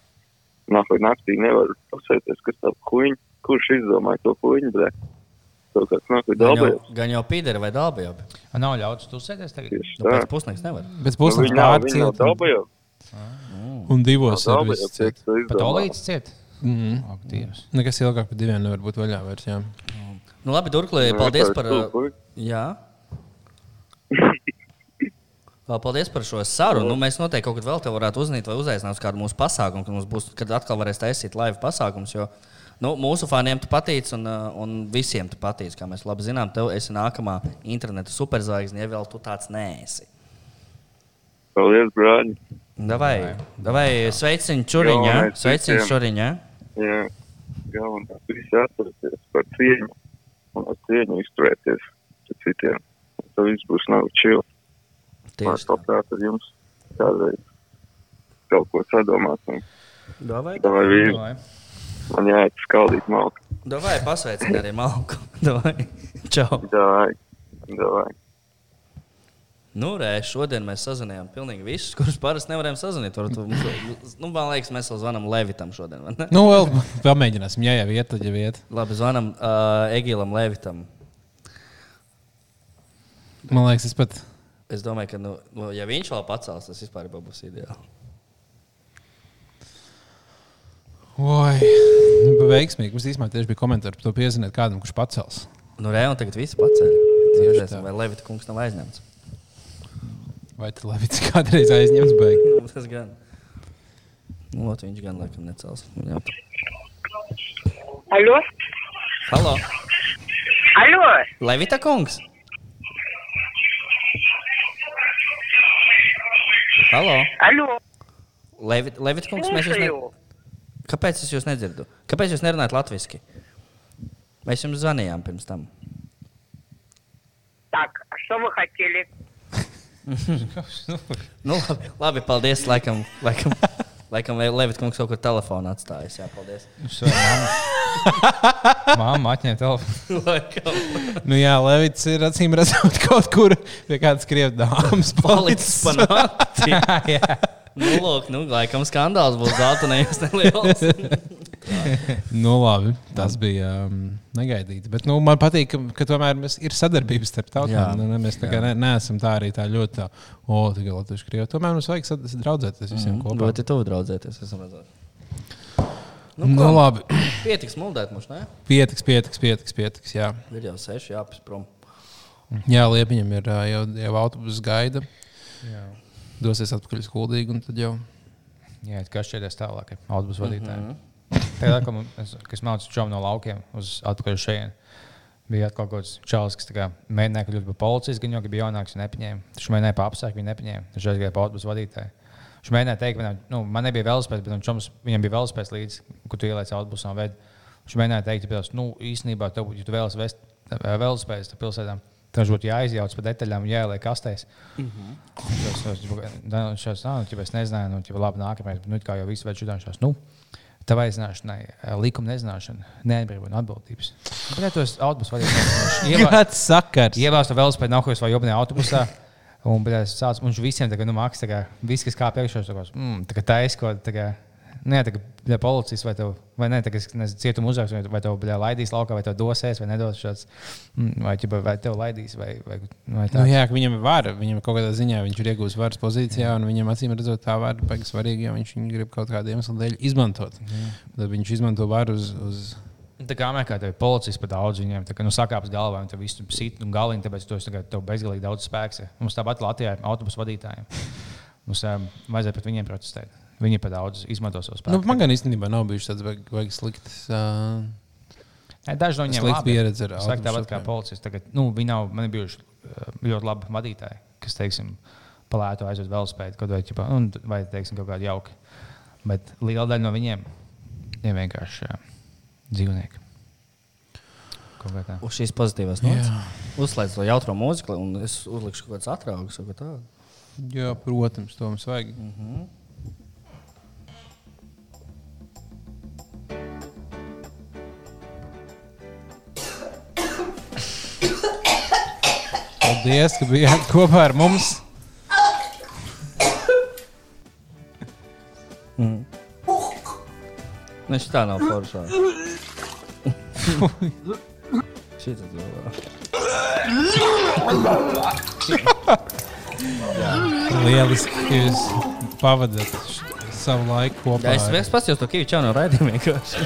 Nākoja naktī nevar pasēties, kas tā kuņi, kurš izdomāja to kuņi, bet kaut kāds nākoja Gan jau, gan jau pīderi vai dābajābi. A, Nav ļauts tu sēdēs tagad. Nu, tā. pēc pusnakts nevar. Bet Nu, pusnakts nav, viņi nav pārciet. dalbējumi. Un divos ir tie, ciet. Pat olīts ciet. Mhm. Ak, Dievs. Nekas ilgāk par diviem nevar būt vaļā vairs. Jā. Nu, labi, Durklī, Nu, paldies par. Jā. Paldies par šo sarunu. Nu, mēs noteikti kaut kad vēl te varētu uzzināt, vai uzaicināt uz kādu mūsu pasākumu, kad mums būs, kad atkal varēs taisīt live pasākums. Jo nu, mūsu faniem tu patīc, un, un visiem tu patīc. Kā mēs labi zinām, tev esi nākamā interneta superzvaigzne, ja vēl tu tāds neesi. Paldies, brāļi. Davai, davai sveiciņu čuriņā. Visiem. čuriņā. Jā, galvenais visi atcerieties par cieņu un ar cieņu izturēties pret citiem. Tas viss būs nav čil. Tieši tā. labprāt ar jums kādreiz kaut ko sadomāt. Un Davai, Davai, vīri, Davai. man jāiet skaldīt malku. davai pasveicini arī malku. Davai. Čau. Davai, davai. Nu, re, šodien mēs sazinājām pilnīgi visus, kurus parasti nevarējām sazvanīt. Varbūt mums- Nu, man liekas, mēs vēl zvanām Levitam šodien. Nu, vēl pamēģināsim. Ja jau iet, tad jau iet. Labi, zvanām uh, Egilam Levitam. Man liekas, es pat. Es domāju, ka, nu, nu, ja viņš vēl pacels, tas vispār būs ideāli. Oi, nu, veiksmīgi. Mums īstenībā tieši bija komentāri par to piezīmēt kādam, kurš pacels. Nu, re, un tagad viss pacēla. Tieši tā. vai Levita kungs nav aizņemts. Vai tas Levits kādreiz aizņems beigās? Nu, tas gan. Nu, ot, viņš gan laikam necels. Jā. Алло? Halo! Алло? Levita kungs! Halo! Алло? Levita, Levita kungs, mēs jūs ne... Слушаю. Kāpēc es jūs nedzirdu? Kāpēc jūs nerunājat latviešu? Mēs jums zvanījām pirms tam. Так, а что вы хотели? Nu, labi, labi, paldies. Laikam, laikam, laikam Levita kungs kaut kur telefonā atstājis. Jā, paldies. Māma atņēma telefonu. Nu, jā, Levits ir acīm redzot kaut kur pie kādas krievas dāmas. Palicis pa nakti. Nu, lūk, nu, laikam skandāls būs Daltonijos neliels. Nu, labi, tas bija um, negaidīts. Bet nu, man patīk, ka, ka tomēr mēs, ir sadarbības starp tautām. Nu, ne, mēs tā kā ne, neesam tā arī tā ļoti tā, o, tikai latviešu krievi. Tomēr mums vajag sad- draudzēties visiem mm, kopā. Ļoti tuvu draudzēties. esam redzējuši. Nu, nu, labi, Pietiks muldēt mums, ne? pietiks, pietiks, pietiks. pietiks jā. Ir jau seši jāpēc prom. Jā, Liepiņam ir jau, jau autobusu gaida. Jā. Dosies atpakaļ uz Kuldīgu un tad jau. Jā, kas šķiet tālāk, ir autobusu vadītāji. Mm -hmm. Tagad, kad es, kas mācīju čomu no laukiem uz atpakaļ šejienes, bija atkal kaut kāds čalis, kas tā kā mēģināja kļūt par policijas, gan jau bija jaunāks un nepaņēma. Viņš mēģināja pa apstākļiem, viņa nepaņēma. Viņš aizgāja pa autobusu vadītāju. Viņš mēģināja teikt, ka nu, man nebija velospēds, bet čoms, viņam bija velospēds līdzi, kur tu ielaici autobusā. Viņš mēģināja teikt, ka nu, īstenībā, tev, ja tu vēlas vest velospēdu pilsētām, tad būtu jāizjauc pa detaļām jāieliek kastēs. Viņš jau es nezināju, nu, jau labi nākamais, bet nu, kā jau viss veids šodien. Nu, Tavai zināšanai, likuma nezināšana, neatbrīvo no atbildības. Bet, ja tu esi autobusu vadītājs, Kāds sakars? Ievēlēts to velospēdu, es vai jobnē autobusā. Un, bet es sācu, un viņš visiem tagad, nu, tā kā viss, kas kā priekšā, tā kā, mm, tā kā taisa, ko, tā kā, nē, tā kā, ja policijas vai tev, vai nē, tā kā, es nezinu, cietuma uzraugs, vai, vai tev, bļā, laidīs laukā, vai tev dosies, vai nedos šāds, mm, vai, ķipa, vai tev laidīs, vai, vai, vai tā. Nu, jā, viņam ir vara. Viņam kaut kādā ziņā viņš ir iegūmis varas pozīcijā, un viņam acīm redzot, tā vara ir svarīga, jo viņš viņu grib kaut kādā iemeslā dēļ izmantot. Tad viņš izmanto varu uz. uz Tā kā Amerikā tev ir policijas pat daudz, viņiem tā kā nu, sakāps galvā, un tev viss sit un galīgi, tāpēc tu esi bezgalīgi daudz spēks. Mums tāpat Latvijā ir autobusu vadītājiem. Mums um, vajadzēja pret viņiem protestēt. Viņi pat daudz izmanto savu spēku. nu, man gan īstenībā nav bijis tāds vajag, vajag slikts. Uh, Daži no viņiem labi. pieredze saku, tāpat kā policists. Tagad, nu, viņi nav, man ir bijuši ļoti labi vadītāji, kas, teiksim, palētu aizvest velospēdu, kaut vai, ķipa, un, vai teiksim, kaut kādu jauku. Bet liela daļa no viņiem ir vienkārši uh, dzīvnieki. Kā. Uz šīs pozitīvās nots. Uzslēdz to jautro mūziku, un es uzlikšu kaut kādas atraugas. tādu. jā, protams, to mums vajag. Paldies, ka bijāt kopā ar mums. Ne, šī tā nav forša. Šī tad jau ir. Lieliski, ka jūs pavadāt š- savu laiku kopā. Jā, es vienkārši paskatījos to Kīviču no raidījuma. vienkārši.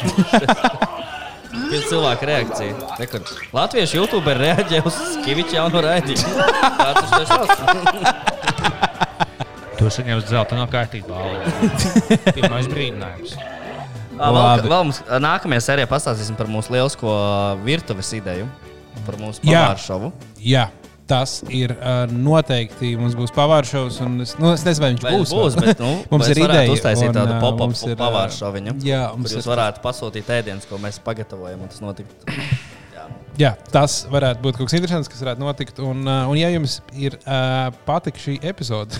Kāda cilvēka reakcija? Re, kur Latviešu YouTube reaģē uz Kīviču jauno raidījumu. Kāds tas ir? Tu saņem zelta no kārtībā. Pirmais brīdinājums. Vēl, Labi. vēl mums nākamajā sērijā pastāstīsim par mūsu lielisko virtuves ideju. Par mūsu Jā. pavāru šovu. Jā, tas ir uh, noteikti. Mums būs pavāršovs, un es, nu, es nezinu, vai viņš Vai būs. būs, bet nu, mums ir ideja. uztaisīt un, tādu ā, pop-up mums ir, ā, pavāru šoviņu. Jā, mums jūs ir. varētu pasūtīt ēdienas, ko mēs pagatavojam, un tas notiktu. Jā, tas varētu būt kaut kas interesants, kas varētu notikt. Un, uh, un ja jums ir uh, patika šī epizode,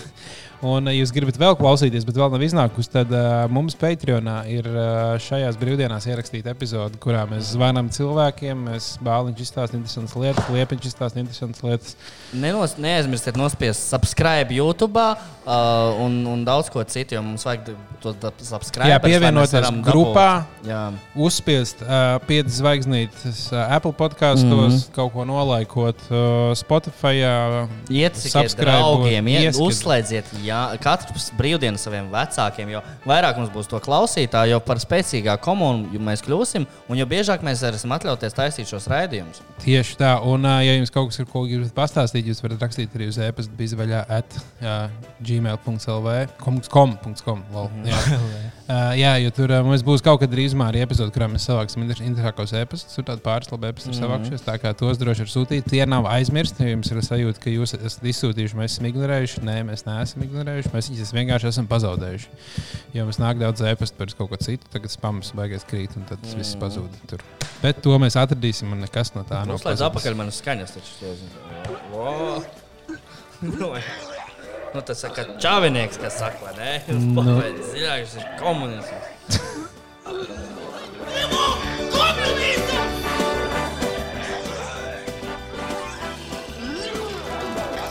un uh, jūs gribat vēl klausīties, bet vēl nav iznākusi, tad uh, mums Patreonā ir uh, šajās brīvdienās ierakstīta epizode, kurā mēs zvanām cilvēkiem. Mēs bāliņš izstāstām interesantas lietas, liepiņš izstāstām interesantas lietas. Nenos, neaizmirstiet nospiest subscribe YouTube uh, un, un daudz ko citu, jo mums vajag to subscribe. Jā, pievienoties grupā. Jā, Uzspiest uh, piecas zvaigznītes uh, Apple podkāstos, mm. -hmm. kaut ko nolaikot uh, Spotify. Uh, Ieciet Subscribe, draugiem, iet, uzslēdziet jā, katru brīvdienu saviem vecākiem, jo vairāk mums būs to klausītāju, jo par spēcīgāku komunu mēs kļūsim, un jo biežāk mēs varēsim atļauties taisīt šos raidījumus. Tieši tā, un, ja jums kaut kas ir, ko gribat pastāstīt, jūs varat rakstīt arī uz e-pasta bizvaļā at gmail.lv. kom- punkts com, lol, jā. Uh, jā, jo tur uh, mums būs kaut kad drīzumā arī epizode, kurā mēs savāksim inter- interesantākos e-pastus. Tur pāris labi epasti ir savākušies, tā kā tos droši ir sūtīt. Tie nav aizmirsti, jo jums ir sajūta, ka jūs esat izsūtījuši, mēs esam ignorējuši. Nē, mēs neesam ignorējuši, mēs viņus vienkārši esam pazaudējuši. Jo mums nāk daudz e-pastu par kaut ko citu, tagad spams beigās krīt, un tad tas viss pazūd. Tur. Bet to mēs atradīsim, un nekas no tā nav. Uzslēdz pazudis. apakaļ manas skaņas, taču to zinu. nu, tas saka, čāvinieks, kas saka, nē, nu. zinājums ir komunisms.